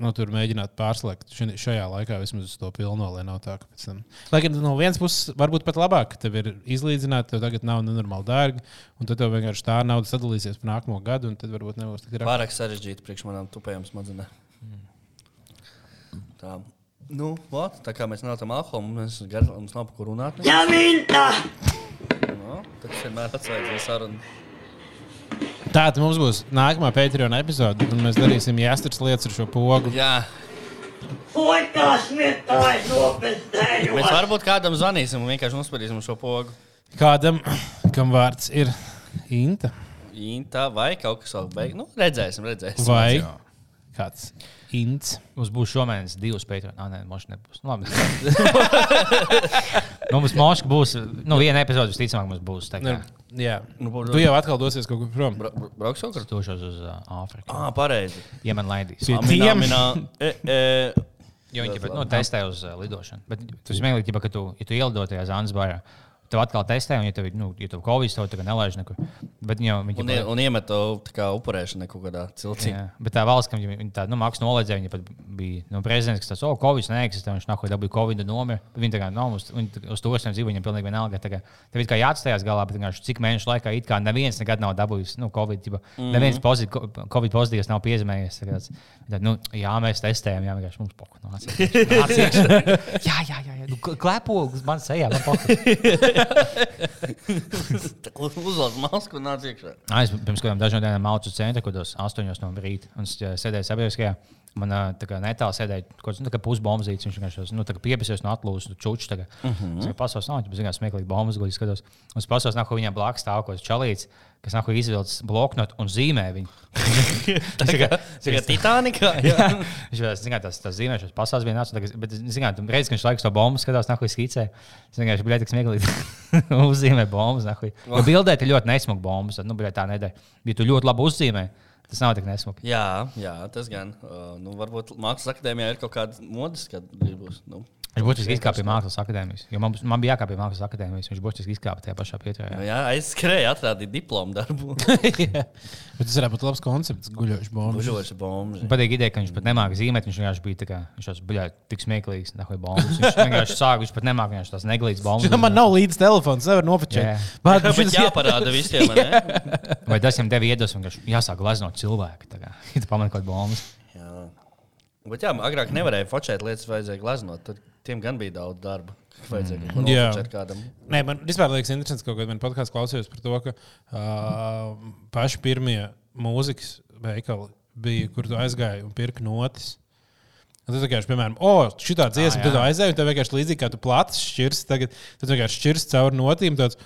Speaker 2: Nu, tur mēģināt pārslēgt šajā, šajā laikā vismaz uz to pilno, lai nav tā, ka pēc tam. Lai gan no vienas puses varbūt pat labāk, ka tev ir izlīdzināta, tev tagad nav nenormāli dārgi, un tad tev vienkārši tā nauda sadalīsies par nākamo gadu, un tad varbūt nebūs tik grūti.
Speaker 1: Pārāk sarežģīti priekš manām tupējām smadzenēm. Tā. Nu, ot, tā kā mēs nevaram alkoholu, mums, mums nav par ko runāt.
Speaker 4: Ja minta!
Speaker 1: No, tad vienmēr atsveic sarunu.
Speaker 2: Tā tad mums būs nākamā Patreon epizode, un mēs darīsim jāstras lietas ar šo pogu.
Speaker 1: Jā, mēs
Speaker 4: nopietnējos!
Speaker 1: varbūt kādam zvanīsim un vienkārši uzspēlēsim šo pogu.
Speaker 2: Kādam, kam vārds ir Inta
Speaker 1: Intā vai kaut kas vēl beigas. Nu, redzēsim, redzēsim.
Speaker 2: vai kāds Ints.
Speaker 3: Mums būs šomēnes divas Patreon. Ah, nē, mošs nebūs. Nu, labi. nu, mums mošs būs. Nu, viena epizode visticamāk mums būs. Tā kā
Speaker 2: Jā,
Speaker 1: Nu,
Speaker 2: tu jau atkal dosies kaut kur prom.
Speaker 1: Bra bra brauks kaut kur?
Speaker 3: došos uz uh, Āfriku.
Speaker 1: Ah, pareizi.
Speaker 3: Ja man laidīs.
Speaker 2: Tiem?
Speaker 1: E, e,
Speaker 3: Jo viņi pat, nu, testē uz uh, lidošanu. Bet ir smieklīgi, ka tu, ja tu ielido tajā Zanzibārā, tev atkal testē, un ja tev, nu, ja tev Covid, tev tagad nelaiž nekur. Bet jau viņi
Speaker 1: un, un iemet to tā upurēšanu kaut kādā ciltī.
Speaker 3: Jā, bet tā valsts, kam viņa tā, nu, mākslinieks noliedzēja, viņa pat bija nu, prezidents, kas tāds, oh, Covid neeksistē, viņš nākamajā dabūja Covid nomira. Viņi tā kā nav uz, viņi tā- uz to visiem dzīvo, viņam pilnīgi vienalga. Tā kā tev ir kā jāatstājās galā, bet vienkārši cik mēnešu laikā it kā neviens nekad nav dabūjis nu, Covid. Ģipa, mm -hmm. Neviens pozit, Covid pozitīvs nav piezīmējies. Tā kā Tad, nu, jā, mēs testējam, jā, vienkārši mums poku. Nāc, nāc iekšā. jā, jā, jā, jā. Nu, klepo uz manas sejā, man poku.
Speaker 1: Uzvelk masku un nāc iekšā.
Speaker 3: Es pirms kādām dažām dienām mācu centrā, kad tas 8 no rīta un ā, sēdēju sabiedriskajā. Man kā netālu sēdēja kaut kāds nu, tā kā pusbombzīts, viņš vienkārši nu, piepiesies no atlūses, nu, čučs. Uh -huh. Es pasaules nav, tas bija smieklīgi bombas, es skatos. Un es pasaules nav, viņam blakus stāv kaut kāds čalīts, kas nav izvilcis bloknotu un zīmē viņu.
Speaker 1: Kā, tā kā Titanikā. Jā.
Speaker 3: Viņš zina, tas, tas zīmēšanas pasaules bija nācis. Bet, zināt, tu redz, ka viņš laikus to bombu skatās, nāk, skicē. Es vienkārši biju tik smieklīgi uzzīmē bombas. Nahuj. Jo bildē ir ļoti nesmuka bombas. tad, Nu, bļa, tā nedēļa. Ja tu ļoti labi uzzīmē, tas nav tik nesmuki.
Speaker 1: jā, jā, tas gan. Uh, nu, varbūt Mākslas akadēmijā ir kaut kāda modes, kad būs. Nu.
Speaker 3: Viņš būtiski izkāpa pie mākslas akadēmijas. Jo man, man bija jākāp pie mākslas akadēmijas. Viņš būtiski izkāpa tajā pašā
Speaker 1: Nu,
Speaker 3: pieturā.
Speaker 1: jā, aizskrēja, atrādīja diplomu darbu.
Speaker 2: Bet tas varētu būt labs koncepts, guļošs bombs.
Speaker 1: Buļoši bomži.
Speaker 3: Man patīk ideja, ka viņš pat nemāķi zīmēt. Viņš vienkārši bija tā kā, viņš jau bija tik smieklīgs. Viņš vienkārši sāk, viņš pat nemāķi vienkārši tās neglītas bombas.
Speaker 2: Man nav līdz telefons, nevar
Speaker 3: Jā.
Speaker 2: nofočēt.
Speaker 1: Bet jāparāda visiem, vai ne?
Speaker 3: Vai tas viņam deva iedvesmu, ka jāsāk glaznot cilvēku. Tā kādu bombas.
Speaker 1: Jā. Bet jā, agrāk nevarēja focēt lietas, vajadzēja glaznot. Tad tiem gan bija daudz darba. Ko
Speaker 2: Jā. Nē, man vispār liekas, interesants, ka kādā podkāstā klausījos par to, ka uh, paši pirmie mūzikas veikali bija, kur tu aizgāji un pirki notis. Un tad vienkārši, piemēram, oh, šī tā dziesma, tad aizēji, un tev vienkārši līdzīgi kā tu plats šķirs, tagad tu vienkārši šķirs cauri notīm. Tāds,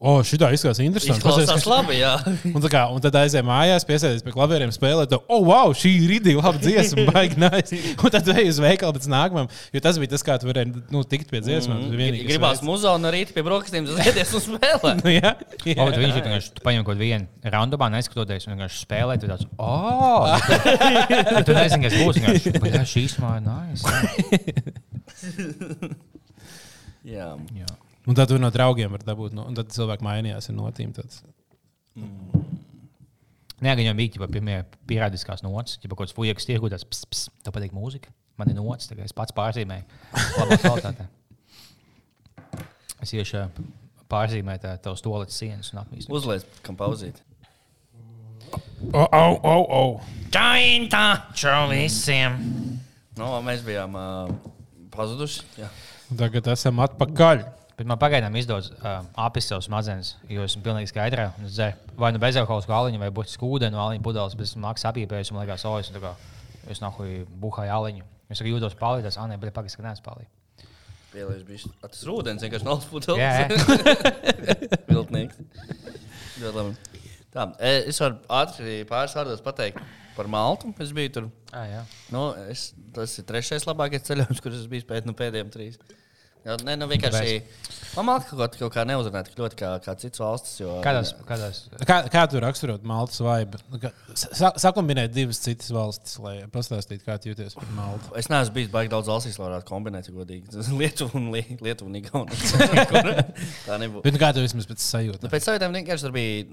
Speaker 2: oh, šī tā izskatās interesanti.
Speaker 1: Izklausās
Speaker 2: Pasies,
Speaker 1: labi, jā.
Speaker 2: Un, tā kā, un tad aizēja mājās, piesēties pie klavieriem, spēlēt, to, oh, wow, šī ir rīdīga, laba dziesma, nice. Un tad ej uz veikalu pēc nākamajam, jo tas bija tas, kā tu vari nu, tikt pie dziesmām. Tas vienīgais
Speaker 1: Mhm. Gribās muzā un rīt pie brokastīm skaties un spēlēt.
Speaker 2: Nu, jā, jā.
Speaker 3: O, viņš ir vienkārši, tu paņem kaut vienu randomā, neskatoties, un vienkārši spēlē. Tu tāds, oh, tu nezini, kas būs. "Bet jā, šīs māja nice.
Speaker 1: Jā.
Speaker 3: Jā.
Speaker 2: Un tad tu no draugiem var dabūt, no, un tad cilvēki mainījās ar notīm. Tāds.
Speaker 3: Nē, gan jau bija pirmie pierādiskās nots, jau kaut kāds fujiks tirgu, tas ps, ps, tev patīk mūzika. Man ir nots, tagad es pats pārzīmēju. Es iešu pārzīmēt tā, tavs toaletes sienas un apmīst.
Speaker 1: Uzliec, kam pauzīt.
Speaker 2: O, o, o, o.
Speaker 3: Čaintā, čau visiem!
Speaker 1: No, mēs bijām uh, pazuduši. Jā.
Speaker 2: Tagad esam atpakaļ.
Speaker 3: Bet man pagaidām izdodas uh, apgūt savus smadzenes, jo esmu pilnīgi skaidrā. un Es dzēru vai nu bezalkoholisku aliņu, vai būtiski ūdeni no aliņu pudeles, bet es mākslinieks apīpējos, un man liekas, o, es, tā kā, es nahuj buhāju aliņu. Es arī jūtos palīdzēs, ah, nē, bet pagaidām, ka neesmu palīdzējis.
Speaker 1: Pieliež bišķi. A, Tas rūdens vienkārši nav pudeles.
Speaker 3: Jā, jā.
Speaker 1: Viltnieks. Ļoti labi. Tā, es varu ātri pāris vārdos pateikt par Maltu. Es biju tur.
Speaker 3: Ah, jā.
Speaker 1: Nu, es, tas ir trešais labākais ceļojums, kurš es biju pēc nu, pēdējiem trīs. Jā, nē, nu vienkārši. Man Malta kaut, kaut kā neuzrunā tik ļoti kā, kā citas valstis. Jo,
Speaker 3: Kādās, kādās
Speaker 2: Kā, kā tu raksturot Maltas vaibu? Sa sakumbinēt divas citas valstis, lai pastāstītu, kā jūties par Maltu.
Speaker 1: Es neesmu bijis baigi daudz valstīs, lai varētu kombinēt, godīgi. Lietuva un, Li Lietuva un Igaunija. Tā nebūtu.
Speaker 2: Bet nu, kā tu vismaz pēc sajūta?
Speaker 1: Nu, pēc saviem vienkārši tur bija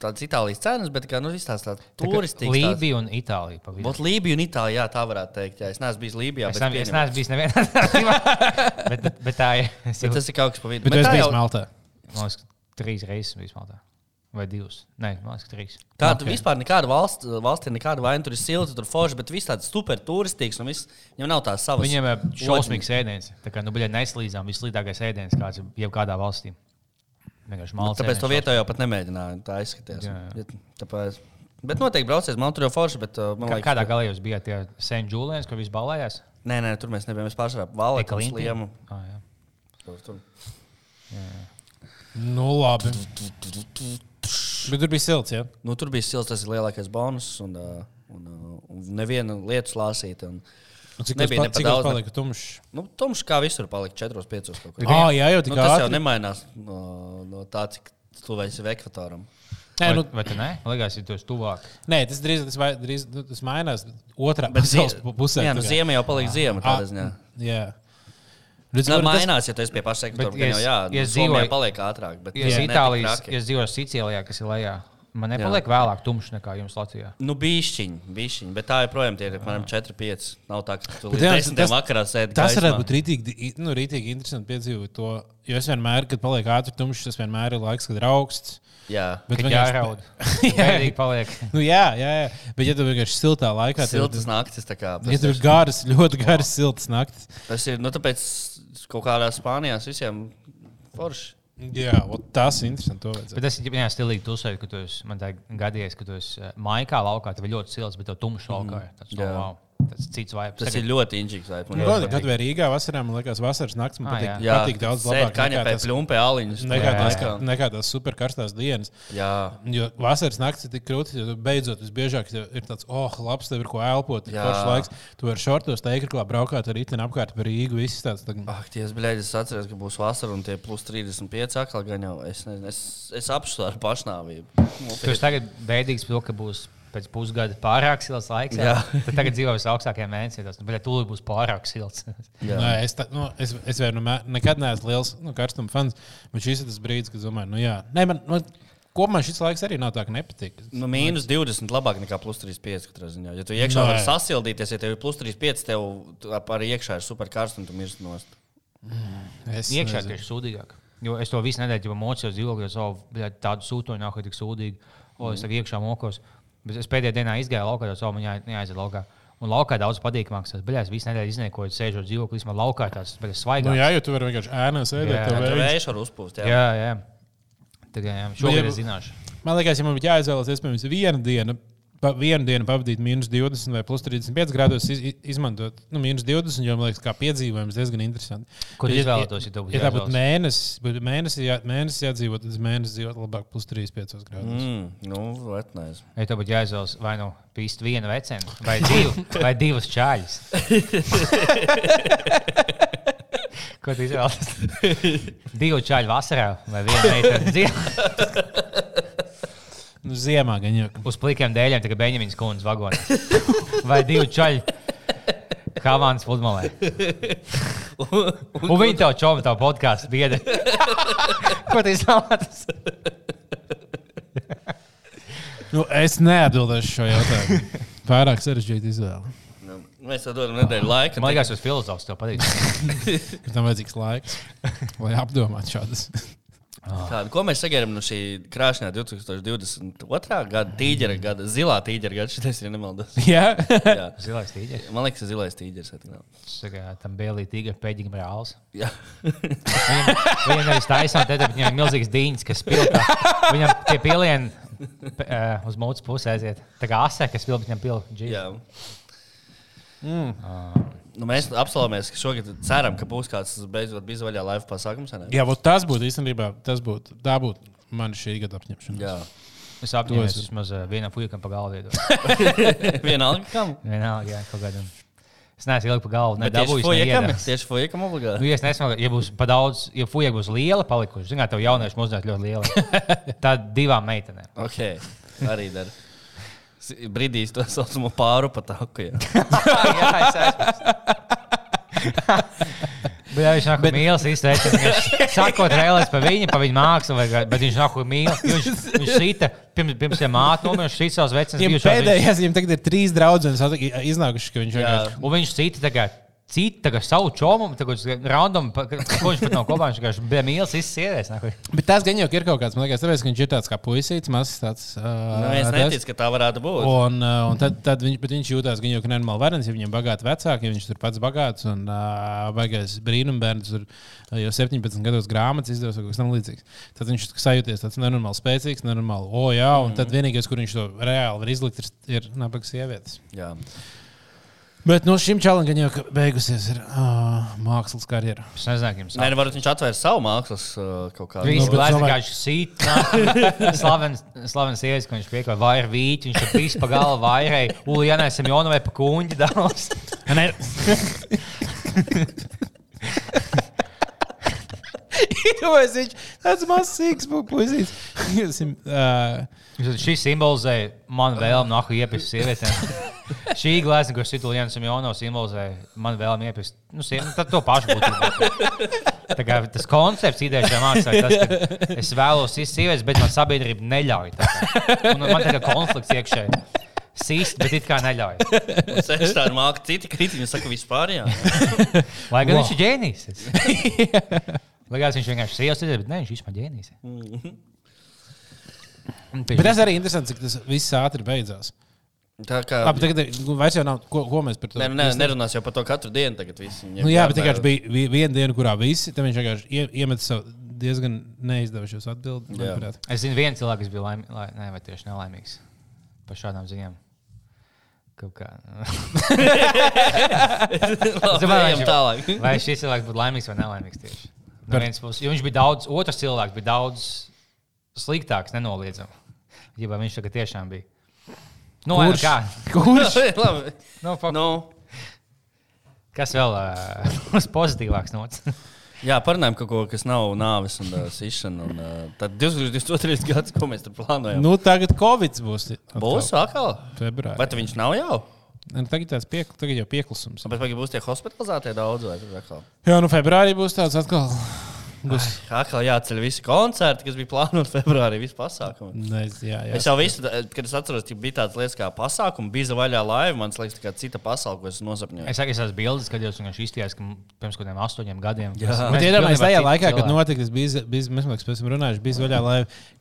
Speaker 1: tādas Itālijas cenas, bet kā, nu, viss tās tādas turistiskas.
Speaker 3: Lībija un Itālija.
Speaker 1: Būtu Lībija un Itālija, jā, tā varētu teikt. Jā, es neesmu bijis Lībijā.
Speaker 3: Es,
Speaker 1: bet
Speaker 3: es neesmu bijis nevienā tādā bet, bet tā ir. Es
Speaker 1: Bet
Speaker 3: jau
Speaker 1: tas ir kaut kas pa vidu.
Speaker 2: Bet
Speaker 1: Bet
Speaker 2: esi
Speaker 1: tā
Speaker 2: bijis
Speaker 1: jau-
Speaker 2: Maltā.
Speaker 3: man liekas, trīs reizes bijis Maltā. Vai divas? Nē, man liekas, trīs.
Speaker 1: Tā okay. vispār nekāda valsts, valsts ir nekāda vaina, tur ir silti, tur forši, bet viss tāds super viss, viņam nav tās savas.
Speaker 3: Viņiem ir šausmīgs ēdiens. Tā kā nu, bija neslīdām, vislīdākais ēdiens, kāds ir jebkādā valstī. Vienkārši
Speaker 1: Nu,
Speaker 3: malts.
Speaker 1: Tāpēc to vietā jau pat nemēģināju. Tā izskatījās.
Speaker 3: Jā, jā.
Speaker 1: Tāpēc, bet noteikti braucies, man tur jau forši, bet uh, man
Speaker 3: Kā,
Speaker 1: liekas,
Speaker 3: kādā galā jūs bijāt? Tie St. Julians, kur viss balējās?
Speaker 1: Nē, nē, tur mēs nebijām. Mēs kā
Speaker 3: Ekalimpija?
Speaker 1: sliemu.
Speaker 3: Ah, jā.
Speaker 1: Tur, tur.
Speaker 2: Nu, labi. Bet tur bija silts, jā.
Speaker 1: Nu, tur bija silts, tas ir lielākais bonus. Un, uh, un, uh, un neviena lieta slāsīta. Un,
Speaker 2: Un Cik
Speaker 1: Nebija
Speaker 2: tas
Speaker 1: ne
Speaker 2: pa-
Speaker 1: pa
Speaker 2: cik
Speaker 1: daudz,
Speaker 2: palika tumšs?
Speaker 1: nu, Tomš kā visur palika 4-5. kaut kur.
Speaker 2: Ah, jā, jau tik
Speaker 1: Nu, tas jau
Speaker 2: ātri.
Speaker 1: nemainās no, no tā, cik tu esi ekvatoram.
Speaker 2: Nē,
Speaker 3: Vai,
Speaker 2: nu,
Speaker 3: vai tu ne? Liekas, ja tu esi tuvāk.
Speaker 2: nē, tas drīz tas, vai- drīz, nu, tas mainās. Otrā pusē.
Speaker 1: Jā, nu,
Speaker 2: tā
Speaker 1: ziema jau paliek ziema. Tādā.
Speaker 2: Jā. Redz,
Speaker 1: Tā
Speaker 2: tas-
Speaker 1: mainās, ja tu esi pie paša sektora. Jau, jā,
Speaker 3: ja
Speaker 1: ja
Speaker 3: es
Speaker 1: Somijā
Speaker 3: dzīvoju-
Speaker 1: paliek ātrāk. Bet ne tik
Speaker 3: Itālijas, ja es dzīvoju Sicīlijā, kas ir lejā, man nepaliek vēlāk tumšs nekā jums Latvijā.
Speaker 1: Nu, bišķiņi, bišķiņi, bet tā joprojām tie ir apmēram 4-5. Nav tā, ka tu līdz
Speaker 2: jā,
Speaker 1: 10
Speaker 2: tas-
Speaker 1: vakarā sēdi.
Speaker 2: Tas
Speaker 1: gaismā.
Speaker 2: varētu būt rītīgi, nu, rītīgi interesanti piedzīvot to. Jo es vienmēr, kad paliek ātri tumšs, tas vienmēr ir laiks, kad ir augsts.
Speaker 1: Jā,
Speaker 2: Bet vienkārši-
Speaker 3: jāraud.
Speaker 2: Jā.
Speaker 3: Bēdīgi paliek.
Speaker 2: Nu, jā, jā, jā. Bet, ja tu vienkārši siltā laikā
Speaker 1: siltas naktis. tā Kā,
Speaker 2: Ja tur ir garas, ļoti garas, siltas naktis.
Speaker 1: tas ir, nu, tāpēc kaut kādā Spānijā visiem forši.
Speaker 2: Jā, tas ir interesanti.
Speaker 3: Bet tas ir jā, stilīgi. Tu uzsver, ka tu esi gadījies, ka tu esi eh, maikā laukā, tev ir ļoti silts, bet tev tumšs laukā. ir tāds.
Speaker 1: Jā.
Speaker 3: oh, wow, tas ir cits vibes.
Speaker 1: Tas ir ļoti inčīgs. vai, man
Speaker 2: Nu,
Speaker 1: ļoti
Speaker 2: Kad, vai Rīgā vasarā, man liekas, vasaras naktis man
Speaker 3: Ah,
Speaker 2: patīk,
Speaker 1: Jā,
Speaker 2: patīk daudz labāk
Speaker 1: kaņepē,
Speaker 2: nekā tas,
Speaker 1: pļumpē aliņus.
Speaker 2: nekā tās,
Speaker 1: jā.
Speaker 2: nekā tās superkarstās dienas.
Speaker 1: Jā,
Speaker 2: Jo vasaras naktis ir tik krūtis, jo beidzot visbiežāk ir tāds, oh, labs, tev ir ko elpot. Ir foršs laiks. Tu vari šortos, teikrā braukāt ar riteni apkārt par Rīgu. Viss tāds. Tā,
Speaker 1: ah, ties, bļēģis, es atceros, ka būs vasara un tie plus 35 atkal gan jau. Es, nezinu, es, es apsvēru pašnāvību.
Speaker 3: Tu esi tagad bēdīgs ka būs pēc pusgada pārāk silts laiks. Jā.
Speaker 1: Jā.
Speaker 3: Tad tagad dzīvo visaugstākajā mēnesī. Tas nu, tūlīt būs pārāk silts.
Speaker 2: Nē, es, tā, nu, es, es vienmēr, nekad neesmu liels nu, karstuma fans, bet šis ir tas brīdis, kad domāju, nu jā, Nē, man, nu, kopumā šis laiks arī nav tā, ka nepatīk.
Speaker 1: Nu, mīnus 20 labāk nekā plus 35. katrā ziņā. Ja tu iekšā vari sasildīties, ja tev ir plus 35, tev arī iekšā ir super karsts un tu mirsti nost.
Speaker 2: Es
Speaker 3: Iekšā tieši sūdīgāk. Jo es to visu nedēļu jau mocījos dzīvokļos, jau tādu sūtoņu nāk, tik sūdīgi. O, es tagad iekšā mokos. Bet es pēdējā dienā izgāju laukā, jau man jā, jāaiziet laukā. Un laukā daudz patīkamāks. Tas bija visu nedēļu izniekojot, sēžot dzīvoklī, man laukā tas bija
Speaker 2: Nu, jā, jo tu vari vienkārši ēnā sēdēt.
Speaker 3: Jā,
Speaker 1: Tur
Speaker 2: vējš.
Speaker 1: vējš var uzpūst. Jā.
Speaker 3: jā, jā. Tagad, jā. Šogad es zināšu.
Speaker 2: Man liekas, ja man būtu jāizvēlas, iespējams, viena diena, pa, vienu dienu pavadīt minus 20 vai plus 35 grādos, iz, iz- izmantot nu, minus 20, jo man liekas, kā piedzīvojums diezgan interesanti.
Speaker 3: Kur
Speaker 2: Ja-
Speaker 3: izvēlētos, ja
Speaker 2: Ja tā būtu mēnesis, būtu mēnesis, jā, mēnesis jādzīvot, tad mēnesis dzīvot labāk, plus 35 grādos. Mm.
Speaker 1: Nu, vetnēs.
Speaker 3: Ja tev būtu jāizvēlas vai nu pīst vienu vecenu, vai, divu, vai divas čāļus. Ko tu izvēlējies? Divu čāļu vasarā vai vienu meiteni ziemā.
Speaker 2: Nu, ziemā gan jau.
Speaker 3: Uz plikiem dēļiem tikai Beņģamiņas kundzes vagonā. Vai divu čāļu Havānas pludmalē. Un viņi tev čovi tavu podkāstu biedri. Ko tu izvēlējies?
Speaker 2: Nu, es neatbildēšu šo jautājumu. Pārāk sarežģīta izvēle.
Speaker 1: Nu, mēs tam dodam nedēļu laika.
Speaker 3: Man liekas, tas filozofs tev patīk.
Speaker 2: Tam vajadzīgs laiks, lai apdomātu šādas.
Speaker 1: Tādu, ko mēs sagaidām no šī krāšņā 2022. gada tīģera gada, zilā tīģera gada, šis ir nemaldos.
Speaker 2: Jā,
Speaker 1: Jā.
Speaker 3: Zilais tīģeris.
Speaker 1: Man liekas, zilais tīģeris.
Speaker 3: Saka, tam bija tīģeris, pēdīgam reāls.
Speaker 1: Jā.
Speaker 3: Viņam, viņam nevis taisnām, tad viņam ir milzīgs dīņas, kas spilgta. Viņam tie pielieni uh, uz mūsu pusi aiziet. Tā kā asē, kas spilgta viņam pilgta.
Speaker 1: Jā. Mm. Nu, mēs apsolāmies, ka šogad ceram, ka būs kāds beidzot bija vaļā laiva pasākums. ne?
Speaker 2: Jā vot tas būtu īstenībā, tas būtu, tā būtu mana šī gada apņemšana.
Speaker 1: Jā.
Speaker 3: Es apņēmies
Speaker 2: To es-
Speaker 3: vismaz uh, vienam puikam pa galvu.
Speaker 1: Vienalga, kam.
Speaker 3: Vienalga, jā, kaut kādam. Es neesmu ilgi pa galvu, nedabūjis.
Speaker 1: fujekam,
Speaker 3: neiedas.
Speaker 1: tieši fujekam
Speaker 3: Nu,
Speaker 1: obligāti.
Speaker 3: ja es nesmu, ja būs pa daudz, ja fuja būs liela palikuši, zināt, tev jaunieši mūsdienās ļoti liela. Tad divām meitenēm.
Speaker 1: Ok, arī dar. Brīdīs to saucamo pāru pa taku. jā.
Speaker 3: jā, es esmu. Bet ja viņš nāk bet... mīlis, izteicis, viņš sakot reālais par viņu, par viņu mākslu, vai, bet viņš nāk mīlis. Viņš, viņš sita pirms, pirms viņa māte nomira, viņš sita savus vecus
Speaker 2: Viņam pēdējais, viņam tagad ir trīs draugi, un iznākuši, ka viņš vienkārši.
Speaker 3: Un viņš cita tagad. Cita tagad savu čomu, tagad random, pa- ko viņš pat nav kopā, viņš vienkārši bija mīlis, nāk.
Speaker 2: Bet tas gan jau ir kaut kāds, man liekas, tāpēc, ka viņš ir tāds kā puisīts, mazs tāds. Uh,
Speaker 1: Nu, es neticu, ka tā varētu būt.
Speaker 2: Un, uh, un tad, tad viņš, bet viņš jūtas gan jau kā normāli varens, ja viņam bagāti vecāki, ja viņš tur pats bagāts un uh, baigais brīnumbērns, tur jau 17 gados grāmatas izdevusi vai kaut kas tamlīdzīgs. Tad viņš sajūties tāds nenormāli spēcīgs, nenormāli, o, jā, un tad vienīgais, kur viņš to reāli var izlikt, ir, ir nabaga sievietes.
Speaker 1: Jā.
Speaker 2: Bet no šim čalam jau beigusies ir uh, mākslas karjera.
Speaker 3: Es nezinu, jums
Speaker 1: Nē, nu, varbūt viņš atvērs savu mākslas uh, kaut kādu.
Speaker 3: Viņš
Speaker 2: Nu, bet
Speaker 3: bija
Speaker 2: domāju-
Speaker 3: vienkārši sīkā. Slavens, sievietes, ka viņš piekoja vairāk vīķi, viņš ir bijis pa galu vairāk. Uljānai Semjonovai pa kuņģi daudz.
Speaker 2: Iedomājieties, viņš tāds mazs sīgs puisīs. uh,
Speaker 3: Šis simbolizē manu vēlmu nāku iepist sievietēm. Šī glāze, ko citu Uljānai Semjonovai simbolizē manu vēlmu iepist. Nu, siev, nu, tad to pašu būtībā. Tā kā tas koncepts ideja šajā mākslā ir tas, ka es vēlos sievietes, bet man sabiedrība neļauj. tā kā. Un man tā kā konflikts iekšēji. Sīst, bet it kā neļauj.
Speaker 1: Es tādu māku, citi kritiķi saka, vispār jā.
Speaker 3: Lai gan
Speaker 2: Wow.
Speaker 3: viņš ir ģēnijs. Gan viņš vienkārši ir, bet ne, viņš vispār ģēnijs.
Speaker 2: bet tas arī interesanti, cik tas viss ātri beidzās.
Speaker 1: Tā kā.
Speaker 2: Labi, tagad nu, vairs jau nav, ko, ko mēs par to
Speaker 1: Nē, nu, nē, nerunās jau par to katru dienu. Tagad visi
Speaker 2: Nu, jā, bet vienkārši bija vi- viena diena, kurā visi tam viņš vienkārši ie- iemet savu diezgan neizdevušos manuprāt.
Speaker 3: Es zinu, viens cilvēks, bija laimīgs, lai, ne, vai tieši nelaimīgs par šādām ziņām. Kaut kā. Domāju,
Speaker 1: ejam
Speaker 3: viņš-. Vai šis cilvēks būtu laimīgs vai nelaimīgs tieši? No
Speaker 2: Par-
Speaker 3: vienas puses, jo viņš bija daudz, otrs cilvēks bija daudz sliktāks, nenoliedzami. Ja viņš tagad tiešām bija. Nu, lai nu
Speaker 2: Kurš?
Speaker 3: kā?
Speaker 2: Kurš?
Speaker 1: Labi.
Speaker 3: Nu, fuck.
Speaker 1: Nu,
Speaker 3: Kas vēl uh, uz pozitīvāks nots?
Speaker 2: Nu,
Speaker 1: jā, parunājam kaut ko, kas nav nāves un uh, sišana. Un, uh, tad 2022. gads, ko mēs tur plānojam.
Speaker 2: Nu, tagad Covid būs.
Speaker 1: Būs atkal.
Speaker 2: Februārī.
Speaker 1: Tu viņš nav jau?
Speaker 2: Nu, Tagad, tāds piek, tagad jau pieklusums.
Speaker 1: Bet vai būs tie hospitalizētie daudz vai atkal?
Speaker 2: Jā, nu februārī būs tāds atkal. Būs.
Speaker 1: Atkal jāceļ visi koncerti, kas bija plānoti februārī, visi pasākumi.
Speaker 2: Nez, jā, jā.
Speaker 1: Es jau visu, kad es atceros, ka bija tādas lietas kā pasākumi, bija vaļā laiva. Man liekas, tā kā cita pasaule, ko es nosapņoju.
Speaker 3: Es saku, esmu bildes, kad jūs vienkārši izstījāt, ka pirms kaut kādiem astoņiem gadiem.
Speaker 1: Jā.
Speaker 2: Bet iedomājieties, tajā laikā, kad notika tas bija, bija mēs liekas, pēc tam runājuši, bija vaļā, lai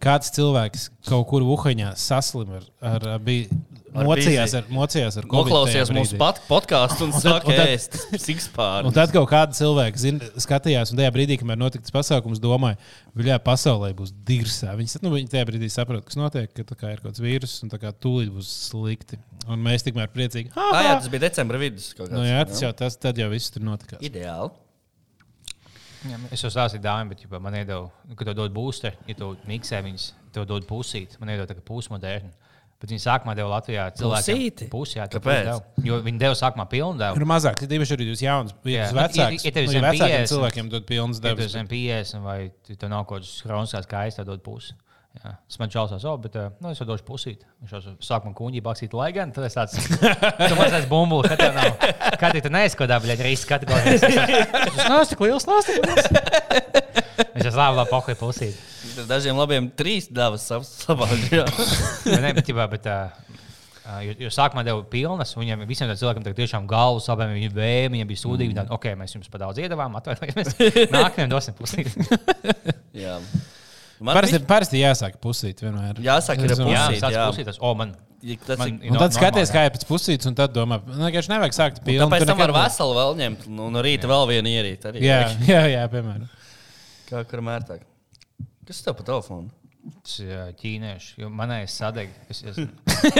Speaker 2: kāds cilvēks kaut kur Uhaņā saslim ar, ar, bija
Speaker 1: Ar
Speaker 2: mocījās ar, mocījās ar Covid
Speaker 1: Noklausījās mūsu podkāstu un
Speaker 2: tad-
Speaker 1: ēst sikspār.
Speaker 2: Un tad kaut kāda cilvēka zin, skatījās, un tajā brīdī, kad notika tas pasākums, domāja, ka pasaulē būs dirzā. Viņi, nu, viņi tajā brīdī saprot, kas notiek, ka kā ir kaut kāds vīrus un tā kā tūlīt būs slikti. Un mēs tikmēr priecīgi. Ha,
Speaker 1: Ah, jā,
Speaker 2: ha!
Speaker 1: tas bija decembra vidus. kaut
Speaker 2: Nu,
Speaker 1: kāds,
Speaker 2: jā, tas jau tas tad jau viss tur notika.
Speaker 1: Ideāli.
Speaker 3: Jā, Es jau stāstīju dāmai, bet ja man iedod, kad tev dod booster, ja tu miksē viņas, tev dod pusīt. Man iedod tā kā pusmodernu. Bet viņi sākumā deva Latvijā
Speaker 1: Pusīti?
Speaker 3: Pusi, jā, tā
Speaker 1: Kāpēc?
Speaker 3: deva. Jo viņi deva sākumā pilnu devu.
Speaker 2: Ir mazāk, ir īpaši arī jūs jauns, jūs vecāks.
Speaker 3: Ja- ja tev ir
Speaker 2: Nu,
Speaker 3: zem
Speaker 2: vecākiem
Speaker 3: 50,
Speaker 2: cilvēkiem dod pilnas
Speaker 3: Ja tu
Speaker 2: devas.
Speaker 3: esi zem 50 vai tev nav kaut kāds kroniskās kājas, tad dod pusi. Jā. Es man čausās, oh, bet uh, nu, es jau došu pusīt. Viņš jau sāk man kuņģī baksīt, lai gan tad es tāds - tu mazais bumbulis, ka tev nav. Kā tu kādā, bļaļ, reizes kategorijā. Tas nav tik liels, nav tik liels. Viņš jau slāva pokai pusīt.
Speaker 1: Dažiem labiem trīs dāvas savāžā.
Speaker 3: Bet, ne, bet, ģibā, bet, uh, jo, jo sākumā deva pilnas, un viņiem visiem cilvēkiem tagad tiešām galvu sabēm, viņi vēja, viņiem bija sūdīgi. Mm. Ok, mēs jums par daudz iedavām, atvainojamies. Nākamajam dosim pusīt.
Speaker 1: Jā.
Speaker 2: Parasti,
Speaker 1: bija-
Speaker 2: parasti jāsāk pusīt vienmēr.
Speaker 1: Jāsaka, ir
Speaker 3: Jā,
Speaker 1: pusīt, jā.
Speaker 3: pusītas. O, man,
Speaker 1: Tas
Speaker 3: man
Speaker 1: ir-
Speaker 3: ir
Speaker 2: Un tad skaties, kā ir pēc pusītes, un tad domā, nu, ka viņš nevajag sākt pilnu.
Speaker 1: Tāpēc tam var veselu vēl ņemt, un no rīta vēl vienu ierīt. Arī.
Speaker 2: Jā, jā, jā, piemēram.
Speaker 1: Kā kur mērtāk. Kas tev pa telefonu?
Speaker 3: Tas ir ā, ķīnieši, jo manai ir sadeg. Es, es,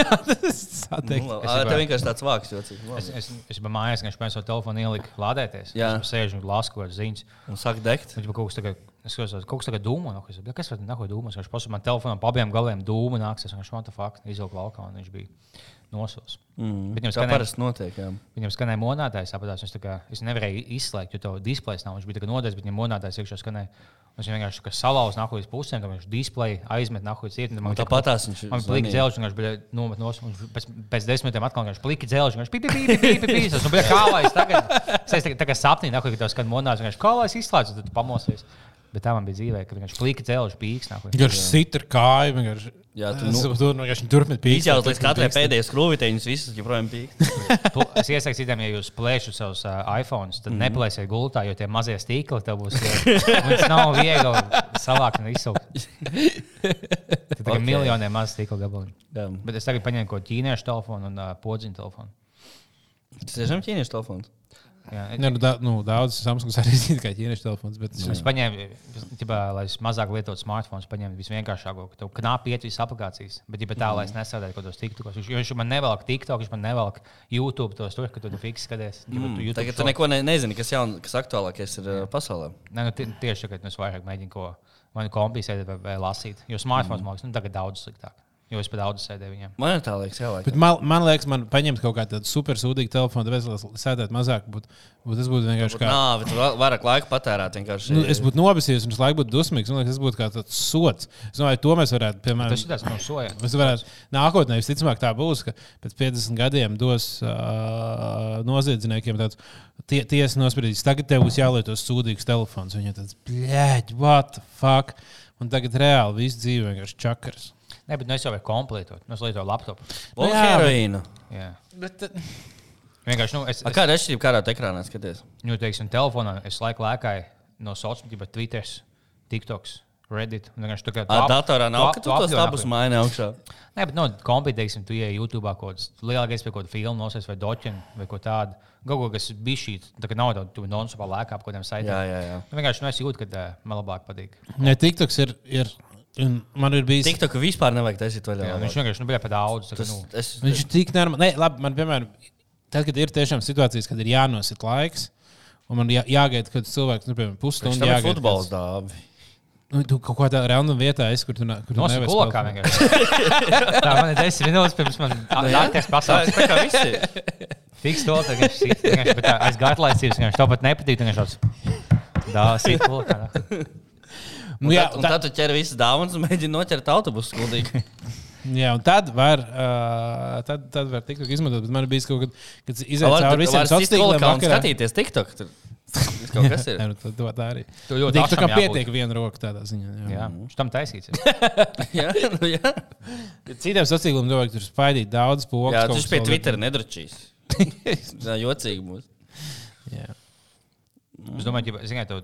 Speaker 2: Sateikt.
Speaker 1: Nu,
Speaker 3: Es
Speaker 1: ā,
Speaker 3: jau-
Speaker 1: tev vienkārši tāds vāks jocīgs.
Speaker 3: es, es, es biju mājās, ka viņš pēc tam telefonu ielika lādēties.
Speaker 1: Jā.
Speaker 3: Es sēžu un lasu kaut kādas ziņas.
Speaker 1: Un sāk degt.
Speaker 3: Viņš kaut kas tāds, es skatos, kaut kas tāds dūmu. No, kas, kas var nākot dūmas? Viņš pasūta man telefonu pa abiem galiem dūmu nāks. Es vienkārši the fuck, izvilku laukā un viņš bija nosils.
Speaker 1: Mm.
Speaker 3: Viņam skanēja-
Speaker 1: parasti notiek. Jā.
Speaker 3: Viņam skanēja monētājs, apgādājās. Es, kā- es nevarēju izslēgt, jo to displejs nav. Viņš bija nodēļas, bet viņam monētājs iekšā skanēja. Es vienkārši kā salauzu nāku līdz pusēm, kad viņš displeju aizmet nāku līdz cietumam. Man
Speaker 1: tāpatās viņš
Speaker 3: Man
Speaker 1: zvanīja.
Speaker 3: plīgi dzelžs, viņš bija nomet nos. un Pēc, pēc desmit minūtēm atkal viņš plīgi dzelžs, viņš pīpi, pīpi, pīpi, pīpi. Es biju kā lai es tagad, es tā kā sapnī, nāku, kad tas skan monās, viņš kā lai es izslēdzu, tad pamosies. Bet tā man bija dzīvē, kad viņš plīgi dzelžs, pīks nāku.
Speaker 2: Viņš sit ar kāju. Vienkārši.
Speaker 1: Jā, tu nu-
Speaker 2: tur vienkārši turpināt pīkst.
Speaker 1: Izjauts līdz katrai pēdējai skrūvītei, viņas visas joprojām pīk.
Speaker 3: Es iesaku citiem, ja jūs plēšat savus uh, iPhone, tad mm -hmm. neplēsiet gultā, jo tie mazie stīkli tev būs. Mums nav viegli savākt un izsaukt. Tad okay.
Speaker 1: Ok.
Speaker 3: miljoniem mazu stīklu gabaliņu.
Speaker 1: Jā.
Speaker 3: Bet es tagad paņēmu kaut ķīniešu telefonu un uh, podziņu telefonu.
Speaker 1: Tas tiešām ķīniešu telefons.
Speaker 3: Jā,
Speaker 2: Ne, nu, da, nu, daudz Samsungs arī zina, kā ķīniešu telefons. Bet es,
Speaker 3: Es paņēmu, ķipā, lai es mazāk lietotu smartphone, paņēmu visvienkāršāko, ka tev knapi iet visas aplikācijas. Bet, ja tā, lai es nesēdētu kaut kādos tiktos, viņš, viņš man nevelk TikTok, viņš man nevelk YouTube tos tur, ka tu tur fiksi skaties. Ja tu YouTube
Speaker 1: Tagad tu neko ne, nezini, kas, jaun, kas aktuālākais ir uh, pasaulē.
Speaker 3: Nē, nu, tie- tieši tagad es vairāk mēģinu ko nu kompensēt, vai, vai lasīt. Jo smartphones mm. nu, tagad daudz sliktāk. Jo es pat daudz sēdēju viņiem.
Speaker 1: Man tā liekas, jā.
Speaker 2: Bet man, man liekas, man paņemt kaut kādu super sūdīgu telefonu, tāpēc, lai sēdētu mazāk, būtu, būtu, tas būtu vienkārši kā.
Speaker 1: Nā, bet vairāk laika patērēt vienkārši.
Speaker 2: Nu, es būtu nobisies, un es laiku būtu dusmīgs. Man liekas, tas būtu kā tāds sots. Es domāju, to mēs varētu, piemēram,
Speaker 3: Tas ir tāds mums sojā.
Speaker 2: Mēs varētu nākotnē, visticamāk, tā būs, ka pēc 50 gadiem dos uh, noziedzniekiem tāds tie, tiesa nospriedīs, tagad tev būs jālieto sūdīgs telefons. Viņam tāds, blēģ, what the fuck? Un tagad reāli viss dzīve vienkārši čakars.
Speaker 3: Nē, bet nu, es jau varu kompletot. Nu, es lietoju laptopu.
Speaker 2: Nu jā, bet-
Speaker 1: heroīna.
Speaker 3: Jā.
Speaker 2: Bet,
Speaker 3: Vienkārši, nu, es,
Speaker 1: A,
Speaker 3: es,
Speaker 1: Kāda ir atšķirība, kādā tu ekrānā skaties?
Speaker 3: nu, teiksim, telefonā es laiku lēkāju no sociālās medijas, Twitter, TikToks, Reddit. vienkārši tā kā
Speaker 1: A,
Speaker 3: tu ap-
Speaker 1: datorā nav, ka tu
Speaker 3: ap-
Speaker 1: tos abus maini augšā.
Speaker 3: Nē, bet no kompānijas, teiksim, tu ienāc YouTube kaut kādā lielākais pie kaut kāda filmu, nosies vai doķina vai ko tādu. Galā, kas bija šī, tā kā nav tāda, tu non-stopā lēkā ap kaut kādiem saitiem.
Speaker 1: Jā, jā, jā.
Speaker 3: Nu, vienkārši, nu, es jūtu, ka uh, man labāk patīk.
Speaker 2: ne, TikToks ir, ir man ir bijis.
Speaker 1: Tik tā, ka vispār nevajag taisīt vaļā.
Speaker 3: Jā, viņš vienkārši nu, bija par daudz.
Speaker 1: Tas,
Speaker 3: Nu,
Speaker 1: es,
Speaker 2: Viņš ir tik normāls. Nē, labi, man, piemēram, tad, kad ir tiešām situācijas, kad ir jānosit laiks, un man jā, jāgaida, kad cilvēks, nu, piemēram,
Speaker 1: Viņš
Speaker 2: pusstundu
Speaker 1: ir
Speaker 2: jāgaida.
Speaker 1: futbols dāvi.
Speaker 2: Nu, tu kaut kādā random vietā esi, kur tu, kur tu nevari
Speaker 3: vienkārši. Tā man ir desmit minūtes pirms man nākties pasaules.
Speaker 1: tā kā visi.
Speaker 3: Fiks to, sit, vienkārši, bet tā aiz garlaicības vienkārši to pat nepatīk. Dāvā sit kulakā.
Speaker 2: Nu, jā,
Speaker 1: Un tad tu ķer visas dāvanas un mēģini noķert autobusu skuldīgi.
Speaker 2: Jā, un tad var, uh, tad, tad var TikTok izmantot. Bet man bija kaut kad, kad izaicinājums cauri visiem sociāliem
Speaker 1: un
Speaker 2: tīkliem.
Speaker 1: skatīties TikTok. Tur kaut kas ir.
Speaker 2: Jā, nu, tad tā- tā arī.
Speaker 3: Tu ļoti
Speaker 2: tā kā pietiek viena roka tādā ziņā. Jā.
Speaker 3: Jā, viņš tam taisīts. ir.
Speaker 1: Jā, nu jā.
Speaker 2: Citiem sociāliem cilvēkiem tur spaidīt daudz pogas.
Speaker 1: Jā,
Speaker 2: kas
Speaker 1: pie Twitter nedrošīs. Tā jocīgi būs.
Speaker 2: Jā.
Speaker 3: Es domāju, ka ziniet, to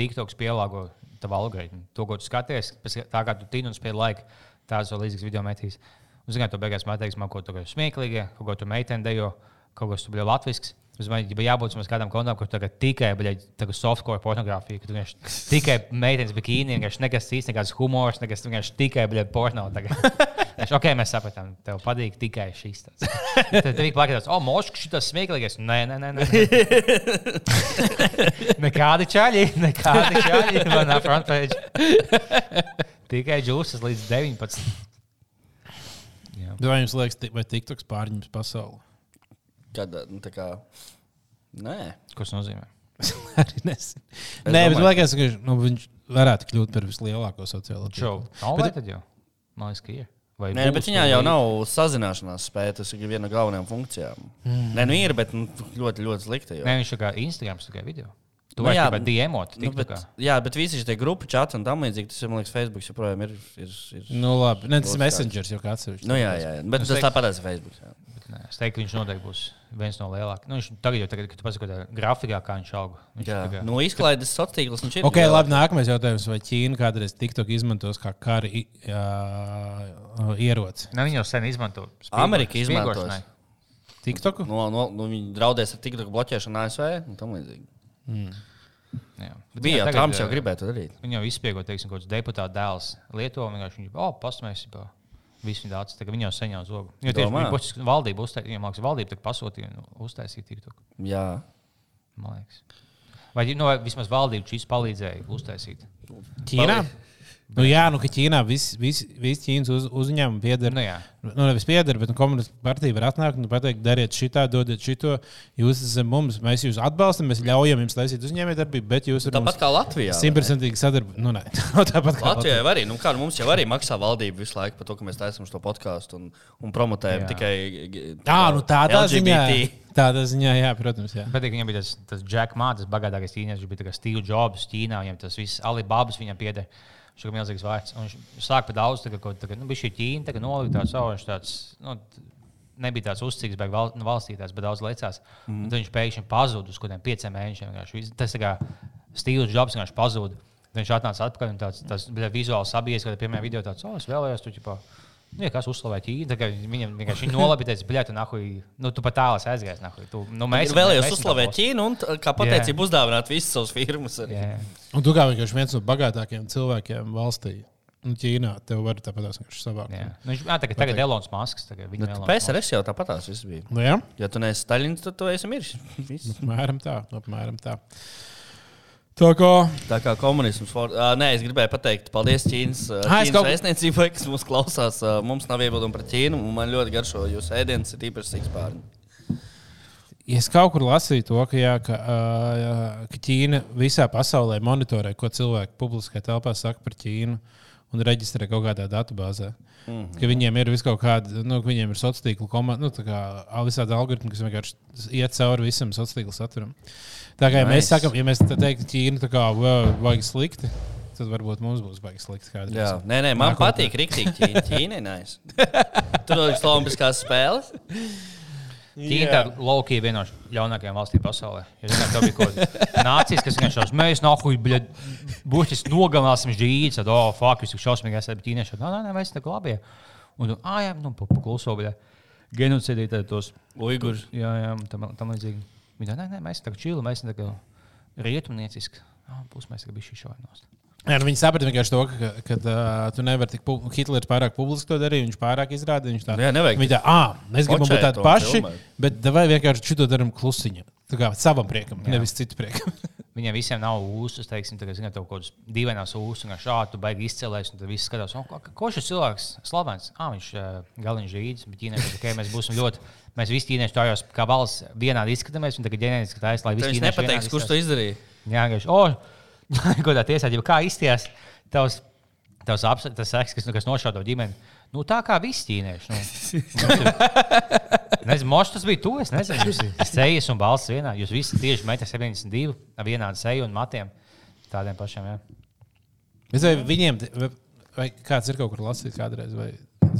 Speaker 3: TikToks pielāgo tavu algoritmu. To, ko tu skaties, tā kā tu tīni un spēj laiku, tāds vēl līdzīgs video metīs. Un, ziniet, to beigās man teiks, man kaut ko smieklīgu, kaut ko tu meiteni dejo, kaut kas tu bija latvisks. Es domāju, ja jābūt kādam kontam, kur tagad tikai bija softcore pornogrāfija, ka vienkārši tikai meitenes bikīni, vienkārši nekas cits, nekāds humors, nekas vienkārši tikai bija porno. tagad. Viņš, ok, mēs sapratām, tev patīk tikai šis. tāds." Tad tev bija plakāts, oh, mošs, šis smieklīgais. Nē, nē, nē. nē. Nekādi čaļi, nekādi čaļi manā frontpage. Tikai džūsas līdz 19. Jā.
Speaker 2: Bet Vai jums liekas, vai TikToks pārņems pasauli?
Speaker 1: Kad, nu, tā kā, nē.
Speaker 3: Ko tas nozīmē?
Speaker 2: Arī nezinu. Nē, bet
Speaker 1: domāju,
Speaker 2: man liekas, ka nu, viņš varētu kļūt par vislielāko sociālo tīklu.
Speaker 3: nav
Speaker 2: Bet-
Speaker 3: vai tad jau? Man liekas, ka ir. Vai
Speaker 1: Nē,
Speaker 3: būs
Speaker 1: bet viņā
Speaker 3: vai-
Speaker 1: jau nav sazināšanās spēja. Tas ir viena no galvenajām funkcijām. Mm. Nē, nu ir, bet nu, ļoti, ļoti slikta. Jo.
Speaker 3: Nē, viņš ir kā Instagram, tikai video. Tu
Speaker 1: Nu
Speaker 3: vari
Speaker 1: jā,
Speaker 3: tikai diemot.
Speaker 1: Nu, bet, jā, bet visi šie grupu čati un tam līdzīgi, tas, man liekas, Facebook joprojām ir. ir, ir
Speaker 2: Nu, labi. Ne, tas ir Messengers jau kāds
Speaker 1: nu, jā, jā, jā, bet
Speaker 3: Es
Speaker 1: tas tāpat ir Facebook. Jā.
Speaker 3: Es teiktu, ka viņš noteikti būs viens no lielākajiem. Nu, viņš tagad jau, tagad, kad ka grafikā kā viņš aug. Viņš
Speaker 1: Jā.
Speaker 3: tagad-
Speaker 1: Nu, izklaides sociālos tīklus viņš ir.
Speaker 2: Ok, labi. Nākamais jautājums. Vai Ķīna kādreiz TikTok izmantos kā kara ieroci?
Speaker 3: Ne, viņi jau sen izmanto. spiegoš-
Speaker 1: Amerika izmantos.
Speaker 3: spiegošanai.
Speaker 2: TikToku?
Speaker 1: No, no, no, viņi draudēs ar TikTok bloķēšanu ASV un tam līdzīgi.
Speaker 3: Jā. Bet
Speaker 1: Bija
Speaker 3: jā,
Speaker 1: jau
Speaker 3: tagad,
Speaker 1: Trumps jau gribēja to darīt.
Speaker 3: Viņi jau izspiego, teiksim, kaut kāds deputāta dēls Lietuvā. Vienkārši viņi, oh, pasmēs, jau visu viņa dācis. Viņi jau saņēma zogu. Jo tieši
Speaker 1: Domā?
Speaker 3: būs valdība, uztai, viņiem liekas, valdība pasūtīja un uztaisīja TikTok.
Speaker 1: Jā.
Speaker 3: Man liekas. Vai nu, vai vismaz valdība šīs palīdzēja uztaisīt?
Speaker 2: Ķīnā? Nu, jā, nu, ka Ķīnā viss vis, vis Ķīnas uz, uzņēmumi pieder.
Speaker 3: Nu, jā.
Speaker 2: Nu, nevis pieder, bet nu, komunistiskā partija var atnākt un pateikt, dariet šitā, dodiet šito. Jūs esat mums, mēs jūs atbalstam, mēs ļaujam jums taisīt uzņēmējdarbību, bet jūs ar
Speaker 1: Tāpat kā Latvijā.
Speaker 2: simtprocentīgi sadarbojaties. Nu, nē, tāpat kā
Speaker 1: Latvijā jau arī, nu, kā, nu, mums jau arī maksā valdība visu laiku par to, ka mēs taisām šo podkāstu un, un promotējam
Speaker 3: Jā.
Speaker 1: tikai.
Speaker 2: Jā, nu tādā ziņā. Tādā ziņā, jā, protams. Jā.
Speaker 3: Patīk, viņam bija tas, tas Jack Ma, tas bagātākais ķīnietis. Viņš bija tā kā Steve Jobs Ķīnā, viņam tas viss Alibabas viņam pieder. Viņš ir milzīgs vārds. Un viņš sāk par daudz, tā kaut- tā kā, nu, bija šī Ķīna, tā kā nolika tāds savu, viņš tāds, nu, nebija tāds uzcīgs, bet val, nu, valstītājs, bet daudz lecās. Mm. Tad viņš pēkšņi pazuda uz kaut kādiem pieciem mēnešiem. Tas tā kā Steve Jobs vienkārši pazuda. Viņš atnāca atpakaļ un tāds, tas bija vizuāls sabiedrības, kad pirmā video tāds, oh, es vēlējos, tu ķipā. Nu, ja kas uzslavē Ķīnu, viņam vienkārši bļā, tu nahuj, nu, tu pat tālāk aizgājies. Tu, nu,
Speaker 1: Mēs
Speaker 3: mēs
Speaker 1: uzslavēt. Ķīnu un, kā pateicību, uzdāvināt visas savas firmas. Arī.
Speaker 3: Jā, jā.
Speaker 2: Un tu kā vienkārši viens no bagātākajiem cilvēkiem valstī. Un Ķīnā tev var tāpat vienkārši savākt.
Speaker 3: Jā. Nu, viņš, jā, tagad, tagad Elonas Masks. Tagad
Speaker 1: Nu. PSRS jau tāpatās viss bija.
Speaker 2: Nu, jā,
Speaker 1: Ja tu neesi Staļins, tad tu esi miris. Viss.
Speaker 2: apmēram tā. Apmēram tā. Tā kā
Speaker 1: Tā kā komunisms. For... Uh, nē, es gribēju pateikt, paldies Ķīnas, uh, Ķīnas
Speaker 2: kaut-
Speaker 1: vēstniecībai, kas mūs klausās. Uh, mums nav iebildumi par Ķīnu, un man ļoti garšo jūsu ēdienas, ir īpaši sikspārni.
Speaker 2: Ja Es kaut kur lasīju to, ka, jā, ka, uh, ka Ķīna visā pasaulē monitorē, ko cilvēki publiskajā telpā saka par Ķīnu un reģistrē kaut kādā datubāzē. Mm. -hmm. Ka viņiem ir vis kaut kāda, nu, viņiem ir sociāla tīkla komanda, nu, tā kā visādi algoritmi, kas vienkārši iet cauri visam sociāla tīkla saturam. Tā kā ja mēs
Speaker 1: Nice.
Speaker 2: sakām, ja mēs tā teiktu, Ķīna tā kā "Vā, vajag slikti, tad varbūt mums būs baigi slikti kādreiz.
Speaker 1: Jā, nē, nē, man
Speaker 2: Nākotnē.
Speaker 1: patīk rīktīgi Ķīna. Ir nice. Tur ir Olimpiskās spēles.
Speaker 3: Ķīna tā ir viena no ļaunākajām valstīm pasaulē. Ja zināt, tev bija kaut kāda nācijas, kas vienkārši šaus, mēs nahuj, bļa, būtiski nogalināsim žīdus, tad, oh, fuck, jūs tik šausmīgi esat, bet ķīnieši, nē, nē, mēs tā labi. Un, ah, jā, nu, pa- pakluso, bļa, genocīdī tos.
Speaker 1: Uiguri.
Speaker 3: Jā, jā, tam, tam līdzīgi. Viņi tā, nē, nē, mēs tā kā čili, mēs tā kā rietumnieciski. Ah, būs mēs tā kā bišķi šaujinos.
Speaker 2: Jā, nu viņi saprata vienkārši to, ka, ka uh, tu nevari tik. pu- Hitlers pārāk publiski to darīja, viņš pārāk izrādīja. Viņš tā,
Speaker 1: Jā, nevajag
Speaker 2: Viņi tā, ah, mēs gribam būt tādi paši,
Speaker 1: filmēt.
Speaker 2: bet vai vienkārši šito darām klusiņā. Tā kā savam priekam, Jā. nevis citu priekam.
Speaker 3: Viņiem visiem nav ūsas, teiksim, tagad, zināt, kaut kādas dīvainas ūsas, un šādi tu baigi izcēlēs, un tad viss skatās, oh, ko, ko šis cilvēks slavens. Ah, viņš uh, galiņš žīdis, bet ķīnieši, okay, mēs būsim ļoti, mēs visi ķīnieši tājos kā valsts vienādi izskatāmies, un tagad ģenētiski taisa, lai visi ķīnieši
Speaker 1: nepateiks, kurš to izdarīja.
Speaker 3: Jā, gaiši. O, ko tā tiesātība, kā izties tavs, tavs aps, tas seks, kas, nu, kas nošādo ģimeni. Nu, tā kā visi ķīnieši. Nu. Nezinu, mošs tas bija tu. Es nezinu, jūs esat sejas un balss vienā. Jūs visi tieši 1,72 ar vienādu seju un matiem. Tādiem pašiem. Jā.
Speaker 2: Bet vai viņiem, vai, vai kāds ir kaut kur lasījis kādreiz? Vai,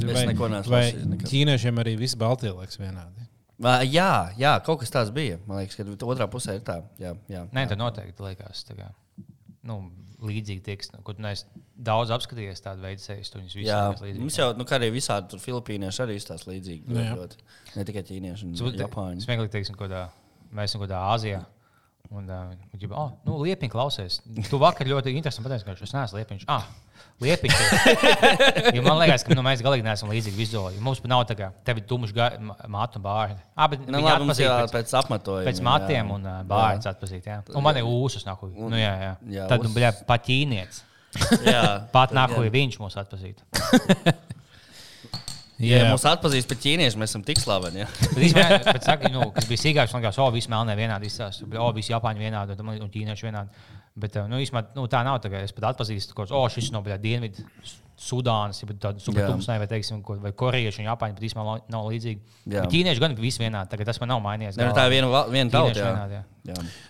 Speaker 2: vai, vai ķīniešiem arī viss Baltijas liekas vienādi?
Speaker 1: Ā, Jā, jā, kaut kas tāds bija. Man liekas, ka otrā pusē ir tā. Jā, jā.
Speaker 3: Nē, tā noteikti liekas. Tā kā, nu, līdzīgi tiks, nu, kur tu neesi daudz apskatījies tādu veidu viņus visus
Speaker 1: Jā, mums jau, nu, kā arī visādi tur filipīnieši arī izstāsta līdzīgi.
Speaker 2: Nu.
Speaker 1: Ne tikai ķīnieši un
Speaker 3: Es
Speaker 1: japāņi.
Speaker 3: smieklīgi teiksim, ka mēs esam kaut kādā Āzijā. Un viņš jau oh, nu, liepiņš klausies. Tu vakar ļoti interesanti pateici, ka es neesmu liepiņš. Ah, liepiņš. jo man liekas, ka nu, mēs galīgi neesam līdzīgi vizuāli. Mums nav tā kā tev ir tumšs māte un bārni. Ah, bet
Speaker 1: Nu, labi, mums jau
Speaker 3: pēc,
Speaker 1: pēc apmetojuma.
Speaker 3: pēc matiem un uh, bārns atpazīt. Jā. Un man ir ūsas nahuj. Nu, jā, jā.
Speaker 1: jā,
Speaker 3: Tad, nu, bļā, pat ķīnietis.
Speaker 1: Jā,
Speaker 3: Pat
Speaker 1: jā.
Speaker 3: viņš mūs atpazīst.
Speaker 1: Ja mūs atpazīst pēc ķīniešu, mēs esam tik slaveni. jā.
Speaker 3: Bet, saka, nu, kas bija sīkāks, man liekas, o, visi melnie vienādi izstāsta. O, visi japāņi vienādi un, un ķīnieši vienādi. Bet nu, īstenībā, nu, tā nav. Tā, kā es pat atpazīstu, ka oh, šis no Dienvidu Sudānas, ja tāda supertumsnē, vai, teiksim, vai korejieši un japāņi, bet īstenībā nav- līdzīgi. Ķīnieši gan visi vienādi. Tagad tas man nav mainījies.
Speaker 1: Ne, tā ir viena, viena tauta.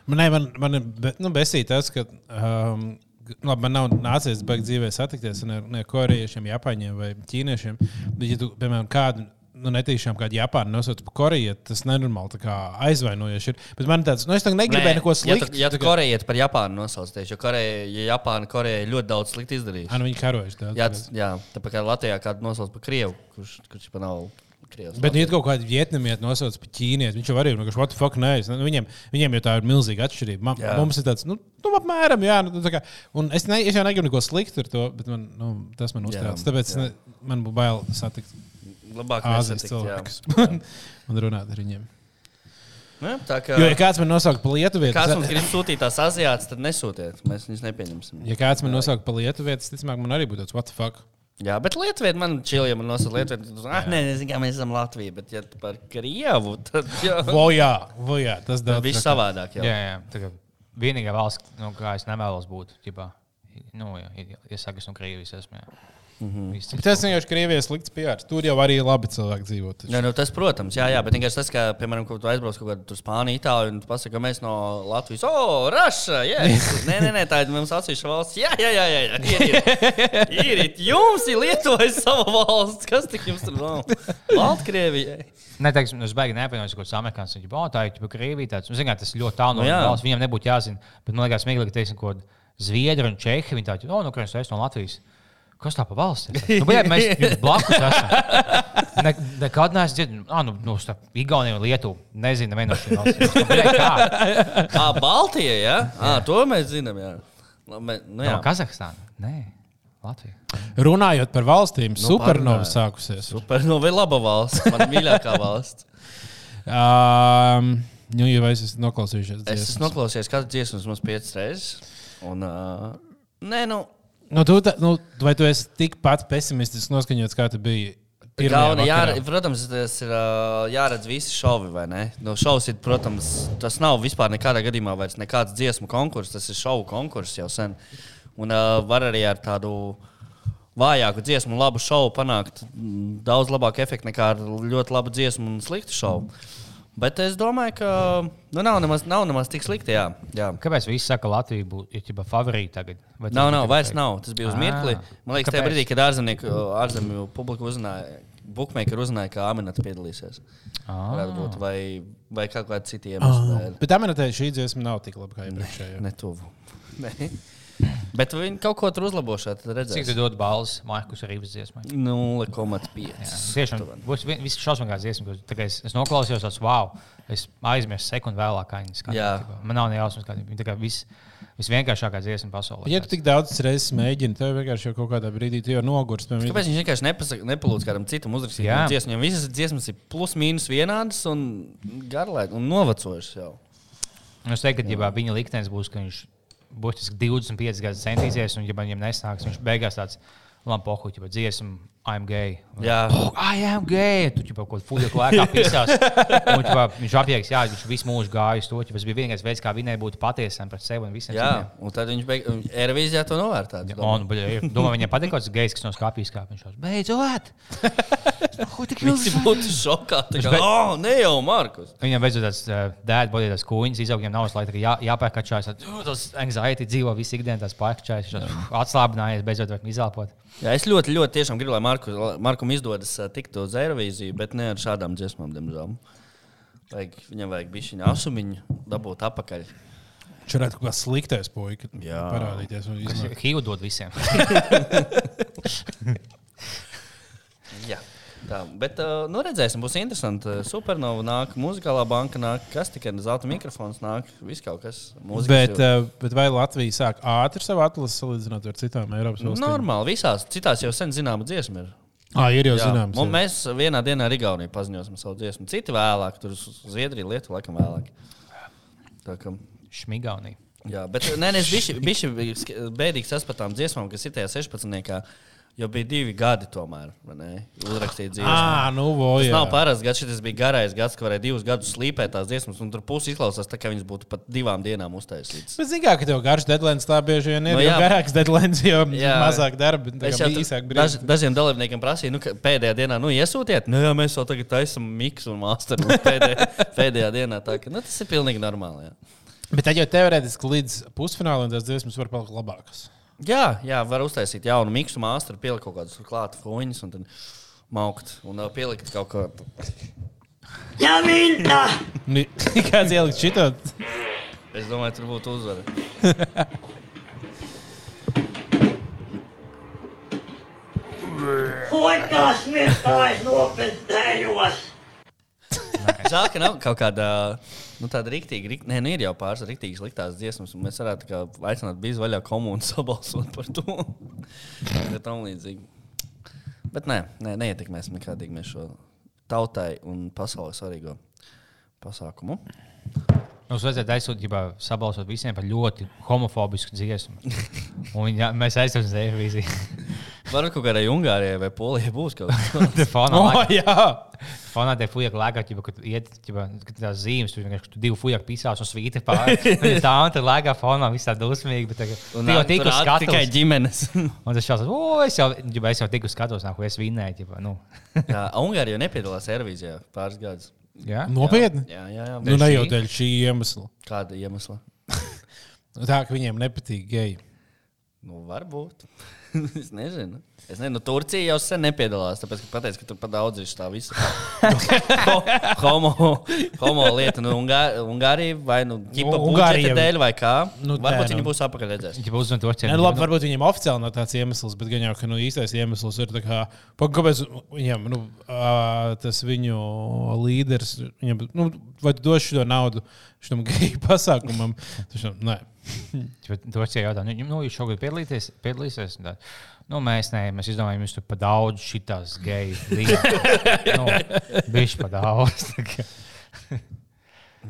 Speaker 2: Man, ne, man, man nu, besīgi tas, ka um, labi, man nav nācies beigt dzīvē satikties ar ne korejiešiem, japāņiem vai ķīniešiem. Bet, ja tu, piemēram, kādu nu, netīšām kādu Japānu nosauc par korejieti, tas nenormāli aizvainojoši ir. Bet man tāds, nu, es negribēju neko
Speaker 1: Ja
Speaker 2: sliktu.
Speaker 1: tu, ja tu
Speaker 2: tā kā-
Speaker 1: korejiet par Japānu nosauc tieši, jo Koreja, ja Japāna, Koreja ļoti daudz slikti izdarījusi.
Speaker 2: Nu, viņi karojuši. tā,
Speaker 1: Jā, jā, tāpēc kā Latvijā kādu nosauc par Krievu, kurš, kurš pat nav Krievs.
Speaker 2: Bet, nu, ja kaut kāda vietnamieta nosauc par ķīnieti, viņš jau arī ir vienkārši, what the fuck, nē, nu, viņiem, viņiem jau tā ir milzīga atšķirība. Man,
Speaker 1: Jā.
Speaker 2: mums ir tāds, nu, nu apmēram, jā, nu, tā kā, un es, ne, es jau negribu neko sliktu ar to, bet man, nu, tas man uztrauc. Tāpēc
Speaker 1: jā.
Speaker 2: ne, man būtu bail satikt
Speaker 1: Labāk
Speaker 2: Āzijas cilvēkus un runāt ar viņiem.
Speaker 1: Ja, tā kā
Speaker 2: Jo, ja kāds man nosauc par lietuvietu,
Speaker 1: kāds mums grib sūtīt tās aziātas, tad nesūtiet. Mēs viņus nepieņemsim.
Speaker 2: ja kāds man nosauc par lietuvietu, tad, man arī būtu tāds, what the fuck?
Speaker 1: Jā, bet Lietuvā man čili, ja man nosauc Lietuvā. Ah, nē, nezinu, kā mēs esam Latvija, bet ja par Krievu, tad jā,
Speaker 2: Vo, jā, vo, jā, tas daudz.
Speaker 1: viss savādāk.
Speaker 3: Jā,
Speaker 1: Jā.
Speaker 3: jā. Tā kā vienīgā valsts, no kā es nevēlos būt, ģipā, nu, ja, ja, ja saka, es no Krievijas esmu. Jā. Mm -hmm.
Speaker 2: Tas vienkārši Krievijas slikts piārs. Tur jau arī labi cilvēki dzīvo.
Speaker 1: Nē, nu, tas, protams, jā, jā, bet vienkārši tas, ka, piemēram, kad tu aizbrauc kaut kādā Spānijā, Itālijā, un tu pasaki, ka mēs no Latvijas, oh, Raša, yes. nē, nē, nē, tā ir mums atsevišķa valsts. Jā, jā, jā, jā, jā. Ir, ir, ir. Jums ir Lietuva sava valsts. Kas tik jums tur nav? Baltkrievijai.
Speaker 3: Nē, teiksim, es baigi neapvienojos. Viņš jau tā ir jau Krievija. Tāds, nu, zināt, tas ļoti tālu no
Speaker 1: Nu, jā.
Speaker 3: valsts. Viņam nebūtu jāzina. Bet man liekas, smieklīgi, ka teiksim, kaut kāda Zviedri un Čehi. Viņi tādi, oh, no kurienes es no Latvijas. Kas tā pa valsts? ir? Nu, bet, mēs jums blakus esam. Ne, nekad neesmu dzirdējis, ah, nu, no starp Igauniju un Lietuvu. Nezinu, viena no šīm valstīm. Nu?
Speaker 1: Ah, Baltija, jā? Ah, to mēs zinām, jā. Labi, Nu, jā.
Speaker 3: No Kazahstāna? Nē, Latvija.
Speaker 2: Runājot par valstīm, supernova
Speaker 1: parunāju.
Speaker 2: sākusies.
Speaker 1: Super, nu, vai laba valsts? Man mīļākā valsts.
Speaker 2: Um, nu, ja es esmu noklausījušies,
Speaker 1: Es esmu noklausījies katru dziesmu mums piecas reizes. Un, uh, nē, nu,
Speaker 2: Nu, tu, ta, nu, vai tu esi tikpat pesimistiski noskaņots, kā tu biji?
Speaker 1: Galvenā, jā, protams, tas ir jāredz visi šovi, vai ne? Nu, šovs ir, protams, tas nav vispār nekādā gadījumā vairs nekāds dziesmu konkurss, tas ir šovu konkurss jau sen. Un uh, var arī ar tādu vājāku dziesmu un labu šovu panākt mm, daudz labāku efektu nekā ar ļoti labu dziesmu un sliktu šovu. Bet es domāju, ka nu, nav, nemaz, nav nemaz tik slikti. Jā, jā.
Speaker 3: Kāpēc visi saka, ka Latvija būtu ja favorīta tagad? Vai
Speaker 1: Nav, nav, vairs nav. Tas bija uz mirkli. Man liekas, tajā
Speaker 3: kāpēc?
Speaker 1: brīdī, kad ārzemju publika uzzināja, Bookmaker uzzināja, ka Aminats piedalīsies.
Speaker 3: Ā.
Speaker 1: Varētu būt, vai, vai kaut kāda cita iemesla. dēļ.
Speaker 2: Bet aminatē šī dziesma nav tik laba kā iepriekšējā.
Speaker 1: Ne tuvu. Bet viņi kaut ko tur uzlabošā, tad
Speaker 3: Cik tu dod balvas Markus Rīgas dziesmai?
Speaker 1: 0,5.
Speaker 3: Tiešām būs vi- viss šausmīgās dziesmas. ko- Es, es noklausījos, tas wow. Es aizmirsu sekundi vēlāk, kā
Speaker 1: Jā.
Speaker 3: skatās. Man nav ne jausmas, kā viņa tā vis, visvienkāršākā dziesma pasaulē.
Speaker 2: Ja tu tik daudz reizes mēģini, tev vienkārši jau kaut kādā brīdī tu jau piemēram,
Speaker 1: Kāpēc viņš vienkārši nepasaka- nepalūdz kādam citam uzrakstīt? Dziesmu? Viņam visas dziesmas ir plus mīnus vienādas un garlaicīgas un novecojušas jau.
Speaker 3: Es teiktu, ka viņa liktenis būs, ka viņš būtiski 25 gadus centīsies, un ja man viņam nesnāks, viņš beigās tāds labi pohuļ, ja dziesmu, I'm gay.
Speaker 1: Jā.
Speaker 3: Oh, I am gay. Tu jau kaut ko fuļu klākā pisās. Un, ķipa, viņš apjēgs, jā, viņš visu mūžu gāja uz to. Tas bija vienīgais veids, kā viņai būt patiesam par sevi un visiem.
Speaker 1: Jā, un tad viņš beig... Eirovīzijā to novērtētu.
Speaker 3: Un, domāju, viņam patīk, ka tas gejs, kas no skāpjas kāpj. Viņš jau beidzot! Ko tik
Speaker 1: Visi būtu šokā. Tā kā, oh, ne jau Markus.
Speaker 3: Viņam beidzot tāds uh, dēļ, bodīt tās kūņas, izaug viņam nav laika, jā, jāpērkačājas. Tas anxiety dzīvo visu ikdienu, tās pārkačājas. Atslābinājies, beidzot var izelpot.
Speaker 1: Jā, es ļoti, ļoti tiešām gribu, lai Marku, Markum izdodas tikt uz Eirovīziju, bet ne ar šādām dziesmām, diemžēl. Vajag, viņam vajag bišķiņu asumiņu dabūt apakaļ.
Speaker 2: Viņš varētu kaut kā sliktais puika parādīties. un iznākt.
Speaker 3: Hīvu dod visiem.
Speaker 1: Jā. Tā, bet, uh, nu, redzēsim, būs interesanti. Supernova nāk, muzikālā banka nāk, kas tikai zelta mikrofons nāk, viss kaut kas. mūzikas
Speaker 2: Bet,
Speaker 1: jau-
Speaker 2: uh, bet vai Latvija sāk ātri savu atlasi salīdzinot ar citām Eiropas valstīm?
Speaker 1: Normāli, visās citās jau sen zināma dziesma ir.
Speaker 2: Ah, ir jau zināms. jā.
Speaker 1: mēs vienā dienā ar Igauniju paziņosim savu dziesmu. Citi vēlāk, tur uz Zviedriju, Lietuvu, laikam vēlāk. Tā kā,
Speaker 3: Šmigaunī.
Speaker 1: jā, bet nē, nē, es biju bēdīgs tas par tām dziesmām, kas ir tajā 16. Jo bija divi gadi, tomēr? Uzrakstīt dziesmu.
Speaker 2: Ah, nu, vo,
Speaker 1: Tas
Speaker 2: jā.
Speaker 1: nav parasts gads, šis bija garais gads, ka varēja divus gadus slīpēt tās dziesmas, un tur pusi izklausās tā, ka viņas būtu pat divām dienām uztaisītas.
Speaker 2: Bet, zināmā mērā, ka tev garš deadlines tā bieži vien ir.
Speaker 1: Nu,
Speaker 2: No, jo
Speaker 1: jā.
Speaker 2: garāks deadlines, jo
Speaker 1: Jā.
Speaker 2: mazāk darba.
Speaker 1: Tur
Speaker 2: īsāk
Speaker 1: daž,
Speaker 2: brīdi.
Speaker 1: dažiem dalībniekiem prasīju, nu, pēdējā dienā, nu, iesūtiet, nu, jā, mēs jau tagad taisām miksu un masteru pēdējā, pēdējā dienā. Tā, ka, nu, tas ir pilnīgi normāli. Jā.
Speaker 2: Bet tad jau teorētiski līdz pusfinālam tās dziesmas var palikt labākas.
Speaker 1: Jā, jā, var uztaisīt jaunu miksu, mākslinieci, pielikt kaut kādus klāta fuņus un tad maukt un uh, pielikt kaut ko.
Speaker 4: Ja minta!
Speaker 2: Nu, Kāds ielikt šito?
Speaker 1: Es domāju, tur būtu uzvara.
Speaker 4: Kuinka smittais nopietnējos?
Speaker 1: Žēl, ka nav kaut kāda. Nu, tāda rīktīva, rikt... nē, nu ir jau pāris rīktīgas liktās dziesmas, un mēs varētu kā aicināt biju vaļā komunu sabalsot par to. Ja tam līdzīgi. Bet nē, nē neietekmēsim nekādīgi mēs šo tautai un pasaulē svarīgo pasākumu.
Speaker 3: Mums vajadzētu aizsūtīt, sabalsot visiem par ļoti homofobisku dziesmu. Un viņa, mēs aizsūtām uz Eirovīziju.
Speaker 1: Varbūt kaut kādai Ungārijai vai Polijai būs kaut kas
Speaker 3: Tur fonā tie fujaki lēkā, kad iet, tās zīmes, tur vienkārši tu divi fujaki pisās un svīti pāri. Tā un tur lēkā fonā, viss tā dusmīgi, bet tagad
Speaker 1: Un
Speaker 3: jau tiku
Speaker 1: ātri tikai
Speaker 3: skatos.
Speaker 1: ģimenes.
Speaker 3: Un tas šāds, o, es jau, ģipa, es jau tiku skatos, nāk, es vinnēju, ķipa, nu.
Speaker 1: Jā, Ungārija jau nepiedalās Eirovīzijā pāris gadus.
Speaker 3: Jā?
Speaker 2: nopietni.
Speaker 1: Jā, jā, jā.
Speaker 2: Nu, ne
Speaker 3: šī?
Speaker 2: jau dēļ šī iemesla.
Speaker 1: Kāda iemesla?
Speaker 2: Tā, ka viņiem nepatīk geji.
Speaker 1: Nu, varbūt. es nezinu. Es nezinu, nu, Turcija jau sen nepiedalās. Tāpēc, ka pateicu, ka tur pat daudz ir tā visa Ho- homo, homo lieta. Nu, Ungā, Ungārija vai nu, ģipa
Speaker 2: Nu, Ungārija-
Speaker 1: dēļ vai kā.
Speaker 2: Nu,
Speaker 1: varbūt
Speaker 2: nē,
Speaker 1: viņi
Speaker 2: nu.
Speaker 1: būs apakaļ redzēs.
Speaker 3: Ģipa, uzzvan to
Speaker 2: Nē, nu, labi, varbūt viņiem oficiāli nav tāds iemesls, bet gan jau, ka nu, īstais iemesls ir tā kā, kāpēc viņam, nu, tas viņu līderis, viņam, nu, vai tu doši šo naudu šim geju pasākumam? Tas, nē.
Speaker 3: Turcija jautā, nu, nu jūs šogad piedalīties, piedalīsies? Nu, mēs nē, mēs izdomājām, jums tur pa daudz šitās geju līnijas. nu, Bišķi pa daudz.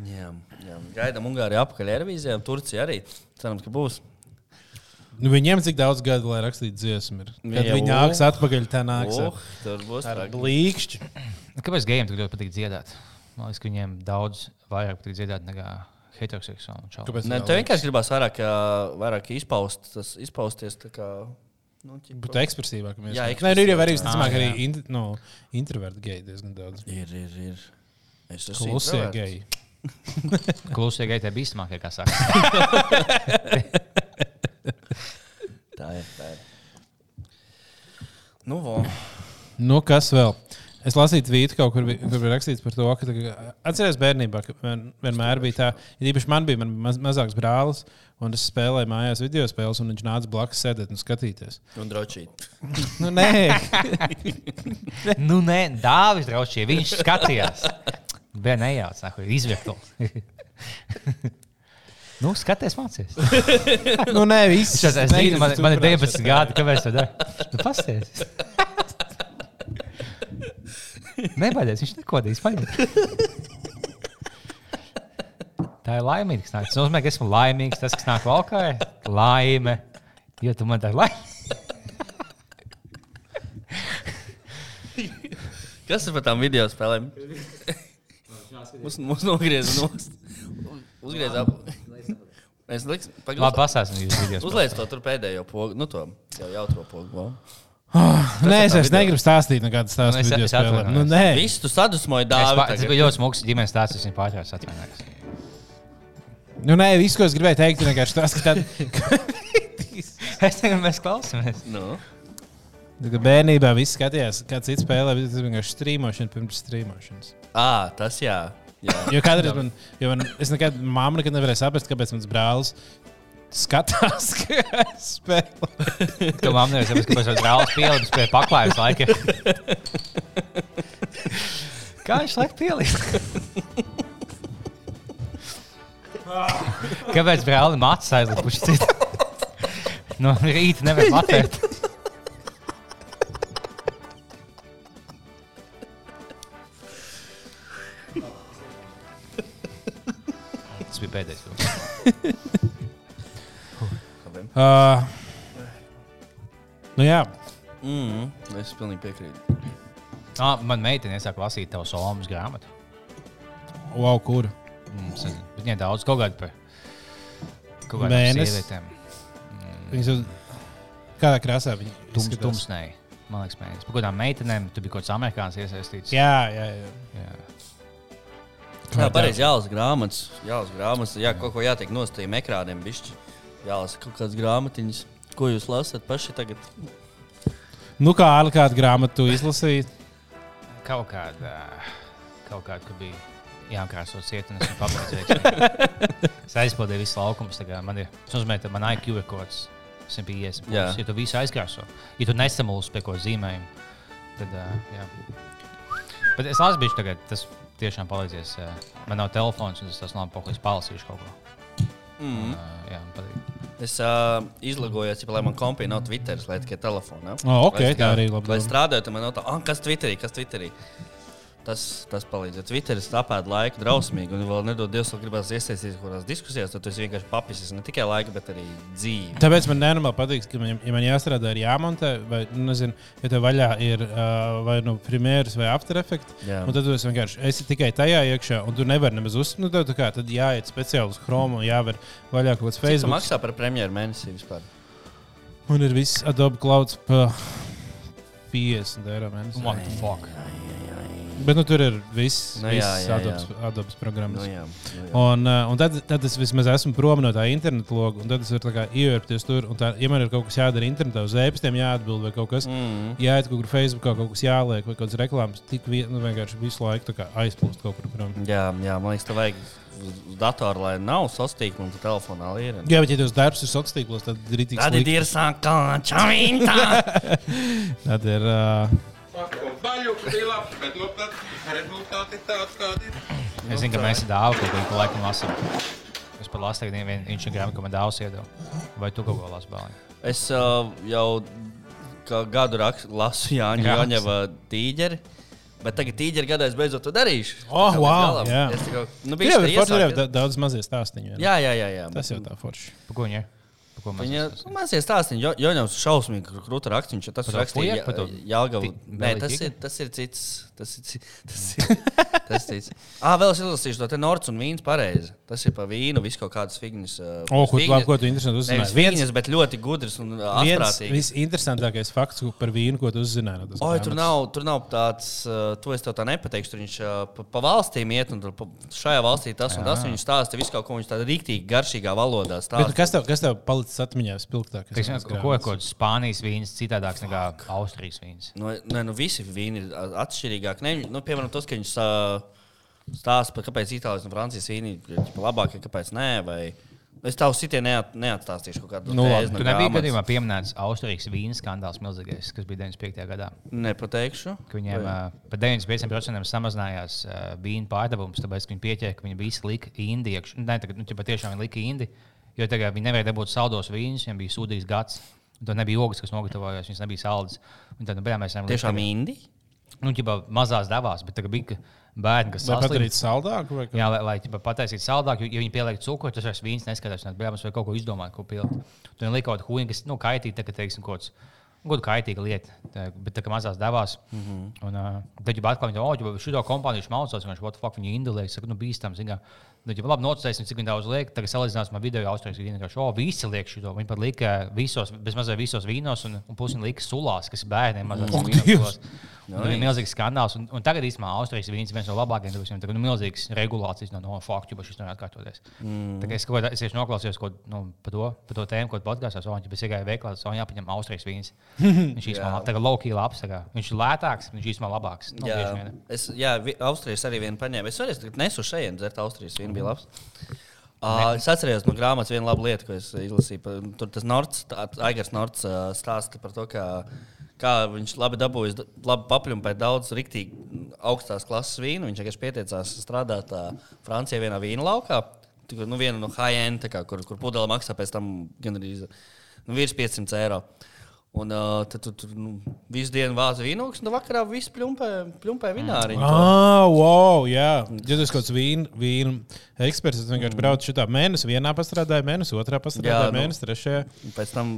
Speaker 1: Jā, jā. Gaidām Ungāriju apakaļ Eirovīzijā. Turcija arī. Cerams, ka būs.
Speaker 2: Nu, viņiem cik daudz gadu, lai rakstītu dziesmu, ir. Kad viņi nāks atpakaļ, tā nāks
Speaker 1: Oh,
Speaker 2: ar,
Speaker 1: tur būs
Speaker 2: ar blīkšķi.
Speaker 3: Nu, Kāpēc gejiem tik ļoti patīk dziedāt? Man liekas, ka viņiem daudz vairāk patīk dziedāt nekā heteroseksuāli.
Speaker 1: Nē, tev vienkārši gribās vairāk, vairāk izpaust, tas, izpausties. tā Kā, nu, ķipa-
Speaker 2: Būt ekspresīvāk. mēs-
Speaker 1: Jā,
Speaker 2: Nē, nu, ir jau arī, visticamāk,
Speaker 3: Ah,
Speaker 2: arī in, nu, introverti geji diezgan daudz.
Speaker 1: Ir, ir, ir. Es esmu
Speaker 2: Klusie
Speaker 1: introverts.
Speaker 2: geji.
Speaker 3: Klusie gejai tie bīstamākie, kā saka.
Speaker 1: Tā ir. Tā ir. Nu, vo.
Speaker 2: Nu, kas vēl? Es lasīju tvītu kaut kur, kur bija rakstīts par to, ka atceries bērnībā, ka vien, vienmēr bija tā, ja īpaši man bija man maz, mazāks brālis, un es spēlēju mājās video spēles, un viņš nāca blakus sēdēt un skatīties.
Speaker 1: Un drošīt.
Speaker 2: Nu, nē,
Speaker 3: nu, nē, Dāvis Draučie, viņš skatījās. Bija nejauc, nāk, izvieto. nu, skaties, mācies.
Speaker 2: nu, nē viss.
Speaker 3: Es, zinu, man, man ir
Speaker 2: Negribas
Speaker 3: 19 gadi, kāpēc tā dara? Nu, pasties. Nebaidieties, viņš nekodīs. Tā ir laimīga. Tas nozīmē, ka esmu laimīgs. Tas, kas nāk valkā, ir laime. Jo tu man tā laime.
Speaker 1: Kas ir par tām video spēlēm? Mums, mums nogriez nost. Uzgriez ap. Es liks,
Speaker 3: Labi,
Speaker 1: pagaidām.
Speaker 3: pasāsim jūs video.
Speaker 1: Uzliec to tur pēdējo pogu, nu to jau jautro pogu. Wow.
Speaker 2: Nē, es, es negribu stāstīt nekādas
Speaker 3: Nu,
Speaker 2: stāstu
Speaker 3: es-
Speaker 2: video
Speaker 3: es
Speaker 2: spēlēm.
Speaker 3: atvainojos.
Speaker 2: Nu, nē,
Speaker 1: Visu tu sadusmoji
Speaker 3: pa- Tas bija ļoti smags ģimenes stāsts, es viņu pārtraucu atvainojos.
Speaker 2: nu, nē, viss, ko es gribēju teikt, ir vienkārši tas, ka tad,
Speaker 3: Es tagad mēs klausāmies.
Speaker 1: Nu,
Speaker 2: kad bērnībā viss skatījās, kāds cits spēlē, bet tas vienkārši strīmošana pirms strīmošanas.
Speaker 1: à, tas jā. jā.
Speaker 2: Jo kādreiz man, jo man es nekad, mamma nekad nevarēja saprast, kāpēc mans brālis skatās, ka es spēlēju.
Speaker 3: Tu man nevis kāpēc tas brālis pielādēs pie paklājas laika. Kā viņš laik pielīdz? Kāpēc brāli mācās aizlikuši citu? No rīta nevar matēt. Tas bija pēdējais.
Speaker 2: Uh, nu jā,
Speaker 1: Mm, es pilnīgi piekrītu.
Speaker 3: Ah, man meitene iesāka lasīt tavu somas grāmatu.
Speaker 2: wow, kur?
Speaker 3: Mm, nezinu, Bet viņai daudz kaut kādu par kaut kādām sievietēm.
Speaker 2: Viņas jau kādā krāsā viņa
Speaker 3: Tums,
Speaker 2: izskatās?
Speaker 3: tumsnēji. Man liekas, mēnesis. Par kādām meitenēm tur bija kaut kāds amerikānis iesaistīts.
Speaker 2: Jā, jā, jā.
Speaker 3: Jā.
Speaker 1: Jā, pareizi jālasa grāmatas. Jālasa grāmatas. Jā, kaut ko jātiek no tiem ekrāniem. Bišķi. Jālasa kaut kādas grāmatiņas. Ko jūs lasat paši tagad?
Speaker 2: Nu, kā ar kādu grāmatu tu izlasīji?
Speaker 3: Kaut kāda, kaut kāda, kur bija jākrāso ciet, un pabeidzu. es aizpildīju visu laukumu. Man ir, ka man IQ ir kaut kāds 150.
Speaker 1: Jā.
Speaker 3: Ja tu visu aizkrāso, ja tu nesamulsi pie kaut zīmējuma, tad, uh, jā. Bet es lasu bišķi tagad, tas tiešām palīdzēs. Man nav telefons, un es tas nav poklīs palasīšu kaut ko.
Speaker 1: Mm.
Speaker 3: Uh, jā, patīk.
Speaker 1: Es uh, izlogojos, ja, lai man kompija nav Twitteris, lai tikai telefonā.
Speaker 2: Oh, ok,
Speaker 1: Lai
Speaker 2: tā arī labi
Speaker 1: Lai strādāju, tad man nav tā, ah, kas Twitterī, kas Twitterī. Tas, tas palīdz. Ja Twitteris apēd laiku drausmīgi, un vēl nedod Dievs, vēl gribās iesaistīties kaut kādās diskusijās, tad tas vienkārši papisis ne tikai laika, bet arī dzīvi.
Speaker 2: Tāpēc man nenormāli patīk, ka, man, ja man jāstrādā, ir jāmontē, vai, nu, nezinu, ja tev vaļā ir uh, vai nu Premiere vai After Effects,
Speaker 1: Jā.
Speaker 2: un tad esi vienkārši esi tikai tajā iekšā, un tu nevari nemaz uzsākt. Nu, tā kā tad jāiet speciāli uz Chrome un jāver vaļā kaut kāds
Speaker 1: Cik tas
Speaker 2: Facebook.
Speaker 1: maksā par premjeru mēnesī vispār?
Speaker 2: Un ir viss Adobe Clouds pa 50 eiro mēnesī.
Speaker 3: What the fuck?
Speaker 2: Bet nu, tur ir viss,
Speaker 1: Nu,
Speaker 2: viss
Speaker 1: jā, jā, jā.
Speaker 2: Adobes programmas.
Speaker 1: Nu, jā, nu, jā.
Speaker 2: Un, uh, un tad, tad es vismaz esmu prom no tā interneta loga, un tad es varu tā ievērties tur. Tā, ja man ir kaut kas jādara internetā, uz e-pastiem jāatbild, vai kaut kas
Speaker 1: Mm.
Speaker 2: jāiet kaut kur Facebookā, kaut kas jāliek, vai kaut kādas reklāmas, tik vien, nu, vienkārši visu laiku tā aizplūst kaut kur prom.
Speaker 1: Jā, jā, man liekas, tev vajag uz datora, lai nav sastīkla un tu telefonā ir.
Speaker 2: Jā, bet ja tavs darbs ir sociālos tīklos, tad ir rītīgi.
Speaker 1: Tad ir sākā čavinta.
Speaker 2: Tad ir. Uh,
Speaker 5: Baļķis bija labs, bet nu, tad rezultāti ir tāds, kādi ir.
Speaker 3: Es zinu, ka mēs esam dāvā kaut ko laikam lasām. Es pat lasu, ka viena Instagram, ko man dāvās iedod. Vai tu kaut ko lasi bērnu?
Speaker 1: Es uh, jau kā gadu rak, lasu Jāņa
Speaker 3: Jā.
Speaker 1: Joņeva tīģeri. Bet tagad tīģeri gadā es beidzot to darīšu.
Speaker 2: Oh, wow, jā.
Speaker 1: Tikai, nu,
Speaker 2: forši ir
Speaker 1: iesāku.
Speaker 2: da- daudz mazie stāstīņi.
Speaker 1: Jā, jā, jā. jā.
Speaker 2: Tas jau tā forši.
Speaker 3: Pa ko viņa?
Speaker 1: Mazie stāstīja, jo, jo jau šausmīgi kr- krūta rakstīns. Tas ir Jāgavu.
Speaker 3: ti-
Speaker 1: Nē, tas ir, tas ir cits. Tas ir. Tas ir, tas ir. Ah, vēl es izlasīšu to te Nords un vīns pareizi. Tas ir pa vīnu, visu kaut kādas figņas. uh,
Speaker 2: O, ko,
Speaker 1: figņas-
Speaker 2: labi, ko tu interesanti
Speaker 1: Nevis
Speaker 2: uzzināji? Viens,
Speaker 1: figņas, bet ļoti gudrs un asprātīgs.
Speaker 2: visinteresantākais fakts par vīnu, ko tu uzzināji. No tas
Speaker 1: Oi, tur nav, tur nav tāds, uh, to es tev tā nepateikšu. Tur viņš uh, pa, pa valstīm iet, un tur pa, šajā valstī tas un tas. Viņš stāsta visu kaut ko, viņš tādā rīktīgi garšīgā valodā
Speaker 2: Bet,
Speaker 1: stāsta.
Speaker 2: kas tev, kas tev palicis atmiņā spilgtāk?
Speaker 3: Teiksim, Ko ir kaut kāds Spānijas vīns, citādāks nekā Austrijas vīns?
Speaker 1: Nu, nē, nu visi vīni ir a- atšķirīgāki. Ne, nu, piemēram, tas, ka viņš stāsta par kāpēc Itālijas un Francijas vīni ir labākie, kāpēc nē. Vai... Es tavu sitienu neat, neatstāstīšu
Speaker 2: Nu, labi.
Speaker 3: Tu nebija gadījumā pieminēts Austrijas vīna skandāls milzīgais, kas bija 95. gadā.
Speaker 1: Nepateikšu.
Speaker 3: ka Viņiem uh, par 95% samazinājās uh, vīna pārdevums, tāpēc ka viņi pieķēra, ka viņi visi lika indi. iekš- Nē, tagad nu, ķipa tiešām viņi lika indi, jo tagad viņi nevarēja dabūt saldos vīnus, viņiem bija sūdīgs gads. Tur nebija ogas, kas nogatavojās, viņas nebija saldas. Un tad, nu, mēs
Speaker 1: Tiešām indi.
Speaker 3: Nu, ķipa, mazās devās, bet tagad bija bērni, kas
Speaker 2: Vai
Speaker 3: saslims.
Speaker 2: padarīt saldāku? Vai?
Speaker 3: Jā, lai, lai ķipa, pataisītu saldāk, jo, ja viņi pieliek cukuru, tas vairs vīns neskatās. Tad bērns vai kaut ko izdomāt, ko pielikt. Tur viņi lika kaut ko huīnu, kas nu, kaitīgi, ka, teiksim, kaut kāds. Gudri kaitīga lieta, tā, bet tā kā mazās devās. Mm -hmm. Un uh, tad jau atkal viņa teica, oh, šo kompāniju mācās, viņš what the fuck viņa indulē. Es saku, nu, bīstam, zināmā. Nu, ja labi nocēsim, cik daudz liek, tagad salīdzināsim ar video Austrijas vīnu. Viņš oh, visi liek šo. Viņi pat lika visos, bezmazliet visos vīnos, un, un pusi lika sulās, kas bērniem mazās
Speaker 2: Ak,
Speaker 3: vīnos Tas bija milzīgs skandāls. Un, un tagad īstenībā Austrijas vīns ir viens no labākajiem. Tāpēc viņam tagad ir nu, milzīgs regulācijas no, no faktu, bet šis nevar atkārtoties. Mm. Kā es, kaut tieši noklausījos ko, nu, par, to, par to tēmu, ko podkāstā sauc, ja es iegāju veiklā, sauc, jāpaņem Austrijas vīns. Viņš īstenībā tagad low-key labs. kā Viņš ir lētāks, viņš īstenībā labāks. Nu,
Speaker 1: Jā, es, jā vi- Austrijas arī vienu paņēmu. Es arī tagad nesu šeit, dzert Austrijas vīnu bija labs. Uh, es atceros no grāmatas vienu labu lietu, ko es izlasīju. Tur tas Nords, tā- Aigars Nords uh, stāsta par to, kā, kā viņš labi dabūjis, da- labi papļumpēt daudz riktīgi augstās klases vīnu. Viņš vienkārši pieteicās strādāt uh, Francijā vienā vīna laukā. Tikai, Nu, viena no high-end, kur, kur pudele maksā pēc tam gan arī nu, virs 500 eiro. Un uh, tad tu tur nu, visu dienu vāzi vīnogus, un vakarā viss pļumpē, pļumpē vināri.
Speaker 2: Ah, wow, jā. Ja tas kaut kāds vīnu, vīnu eksperts, tad vienkārši brauc šitā mēnesi, vienā pastrādāja, mēnesi, otrā pastrādāja,
Speaker 1: Jā, nu.
Speaker 2: mēnesi, trešajā.
Speaker 1: Pēc tam,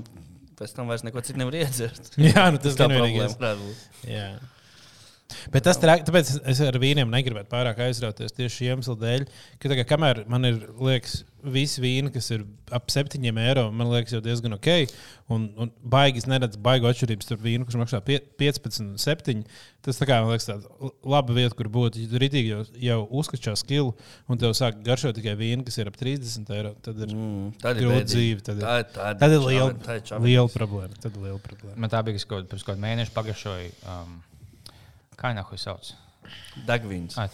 Speaker 1: pēc tam vairs neko citu nevar iedzert.
Speaker 2: Jā, nu tas
Speaker 1: tā
Speaker 2: gan vienīgais. Jā. Bet tas trāk, tāpēc es- ar vīniem negribētu pārāk aizrauties tieši šī iemesla dēļ, ka tagad, kamēr man ir, liekas, visi vīni, kas ir ap 7 eiro, man liekas, jau diezgan ok. Un, un baigi es neredzu baigu atšķirības starp vīnu, kurš maksā pie- 15 un 7. Tas tā kā, man liekas, tāda laba vieta, kur būt. Ja tu rītīgi jau, jau uzskačā skilu un tev sāk garšot tikai vīnu, kas ir ap 30 eiro, tad ir
Speaker 1: Mm, ir bēdīgi.
Speaker 2: dzīve. Tad ir,
Speaker 1: Tā ir- tā ir
Speaker 2: tad ir liela,
Speaker 1: tā ir
Speaker 2: liela problēma. Tad ir liela problēma.
Speaker 3: Man tā bija, ka kaut kāda mēneša pagaršoju. Um, kā viņa to sauc?
Speaker 1: Degvīns.
Speaker 3: Ah,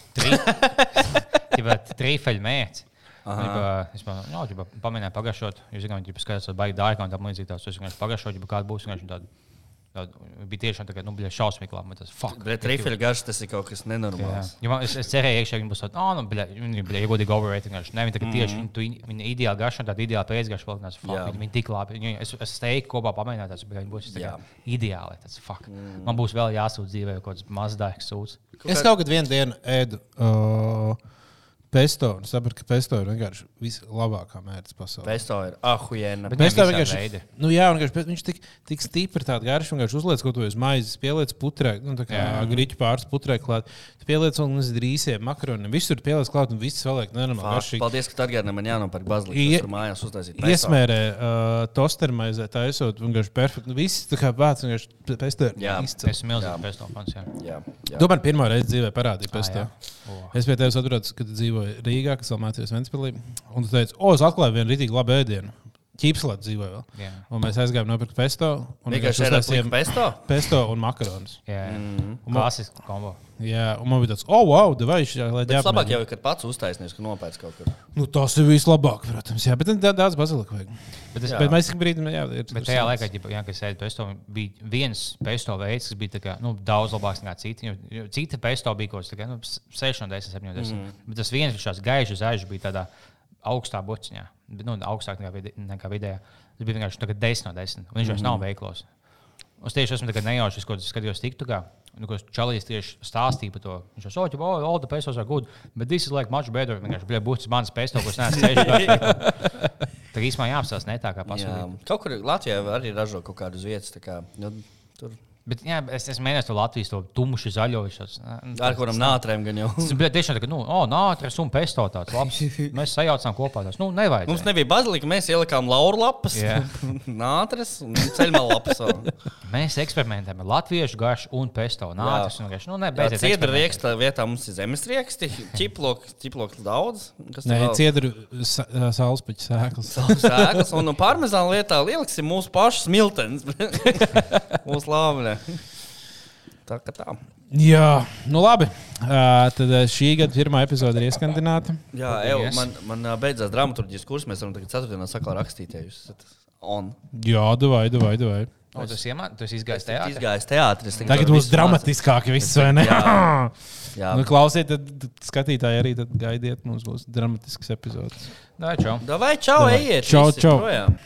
Speaker 3: Trīfeļu mērķis. Es pamēģināju pagaršot, jūs zināt, ka skatās, vai baigi dārgi un tam līdzīgi. tās. Es vienkārši pagaršoju, ja kāda būs tāda bija tiešām tā, ka, nu, bija šausmīgi labi. Tas fuck.
Speaker 1: Bet rifļa garš tas ir kaut kas nenormāls.
Speaker 3: Ja man, es, es cerēju, ka viņi būs tādi, oh, nu, viņi bija iegodīgi overrated. vienkārši. Ne, viņi tagad tieši viņi, tu- viņi ideāli garšo, tāda ideāli pēcgarša vēl nes.
Speaker 1: Jā.
Speaker 3: Viņi, viņi tik labi. Viņi, es, es steigtu kopā pamēģināt, tas bija, viņi būs
Speaker 1: Jā.
Speaker 3: ideāli. Tas, fuck. Man būs vēl jāsūdz dzīvē kaut kāds mazdāks sūds.
Speaker 2: Es kaut kādā vienu dienu ēdu uh, pesto un sapratu, ka pesto ir vienkārši vislabākā mērķis pasaulē.
Speaker 1: Pesto ir ahujēna.
Speaker 3: Bet-
Speaker 2: Pesto vienkārši
Speaker 3: veidi.
Speaker 2: Nu, jā, un vienkārši, viņš tik, tik stipri tāds garš, vienkārši uzliek kaut ko uz maizes, pieliec putrē, nu, tā kā
Speaker 3: Jā.
Speaker 2: grīķu pāris putrē klāt. Tu pieliec vēl uz rīsiem, makaroniem, visur pieliec klāt un viss vēl liek nenormāli garšīgi.
Speaker 1: Paldies, ka atgādināji man jānopērk bazilika.
Speaker 2: Ie-
Speaker 1: Es tur mājās uztaisīju. pesto.
Speaker 2: Iesmērē, uh, tostermaizē, tā esot vienkārši perfekti. Nu, viss tā kā vārds vienkārši pesto. ir
Speaker 1: Jā.
Speaker 2: izcils.
Speaker 3: Es esmu milzīgs pesto fans. jā.
Speaker 1: Jā, jā.
Speaker 2: Tu man pirmo reizi dzīvē parādīji
Speaker 3: Ah,
Speaker 2: pesto.
Speaker 3: jā. O.
Speaker 2: Es pie tevis atrodos, kad tu dzīvoji Rīgā, kas vēl mācījās Ventspēlī. Un tu teici, o, es atklāju vienu rītīgi labu ēdienu. Ķīpslēta dzīvoja vēl.
Speaker 3: Jā.
Speaker 2: Un mēs aizgājām nopirkt pesto. Un
Speaker 1: Vienkārši
Speaker 2: uztaisījām
Speaker 1: pesto.
Speaker 2: pesto un makaronus.
Speaker 3: Jā,
Speaker 1: Mhm.
Speaker 3: mm. klasisks kombo.
Speaker 2: Jā, un man bija tāds, oh, wow, vai šī ir
Speaker 1: Tas labāk jau ir, kad pats uztaisnīs, ka nopērts kaut kur.
Speaker 2: Nu, tas ir vislabāk, protams. Jā, bet daudz bazilika vajag.
Speaker 3: Bet, es.
Speaker 2: Bet mēs ik brīdim, jā, ir.
Speaker 3: bet tajā laikā, ja, kas ēda pesto, bija viens pesto veids, kas bija tā kā, nu, daudz labāks nekā citi. Cita pesto bija kaut kas tāds nu, - 6, 10, 7, 10. Mm. Bet tas viens, kas gaišs zaižs, bija tādā augstā bociņā, bet, nu, augstāk nekā, vide, nekā vidējā. Tas bija vienkārši tā kā 10 no 10. un Viņš vairs nav veiklos. Es tieši esmu nejauši, ko skatījos TikTokā. Nu, ko Čalīs tieši stāstīja par to. Viņš jau saka, oh, all the pesos are good, but this is like much better. Vienkārši bija būtis mans pesto, ko es neesmu ceļš. Tā īstenībā jāapstāsta ne tā kā pasaulē.
Speaker 1: Kaut kur Latvijā arī ražo kaut kādas vietas. tā Kā, nu, tur
Speaker 3: Bet jā, es esmu mēģinājis to Latvijas to tumšu zaļo. ā,
Speaker 1: ar kurām nātrēm gan jau.
Speaker 3: Tas bija tiešām tā, ka, nu, oh, nātris un pesto tāds labs. Mēs sajaucām kopā tās. Nu, nevajag.
Speaker 1: Mums nebija bazilika, mēs ielikām lauru lapas,
Speaker 3: Jā.
Speaker 1: nātris un ceļmā lapas.
Speaker 3: Mēs eksperimentējam ar latviešu garšu un pesto. Nātris un garšu. Nu, ne,
Speaker 1: Jā, Ciedra rieksta vietā mums ir zemes rieksti, ķiploks, ķiploks daudz. Kas
Speaker 2: Nē,
Speaker 1: vēl?
Speaker 2: ciedru saulespaņu sēklas.
Speaker 1: sēklas, un no parmezāna lietā ieliksim mūsu pašu smiltenes. mūsu lāvē. Tā kā tā.
Speaker 2: Jā, nu labi. Uh, tad šī gada pirmā epizode ir ieskandināta.
Speaker 1: Jā,
Speaker 3: Paldies.
Speaker 1: man, man beidzās dramaturgijas kurs. Mēs varam tagad ceturtdienā sakā rakstīt, ja jūs esat on.
Speaker 2: Jā, davai, davai, davai.
Speaker 3: O, Tu esi iemā- tu esi izgājis tajā.
Speaker 1: Izgājis teātris.
Speaker 2: Tagad būs dramatiskāk, viss vai ne?
Speaker 1: Jā. Jā.
Speaker 2: Nu, klausiet, tad skatītāji arī tad gaidiet. Mums būs dramatisks epizodes.
Speaker 3: Nē, čau.
Speaker 1: Davai, čau,
Speaker 2: Davai.
Speaker 1: ejiet!
Speaker 2: Čau, čau.
Speaker 1: projām.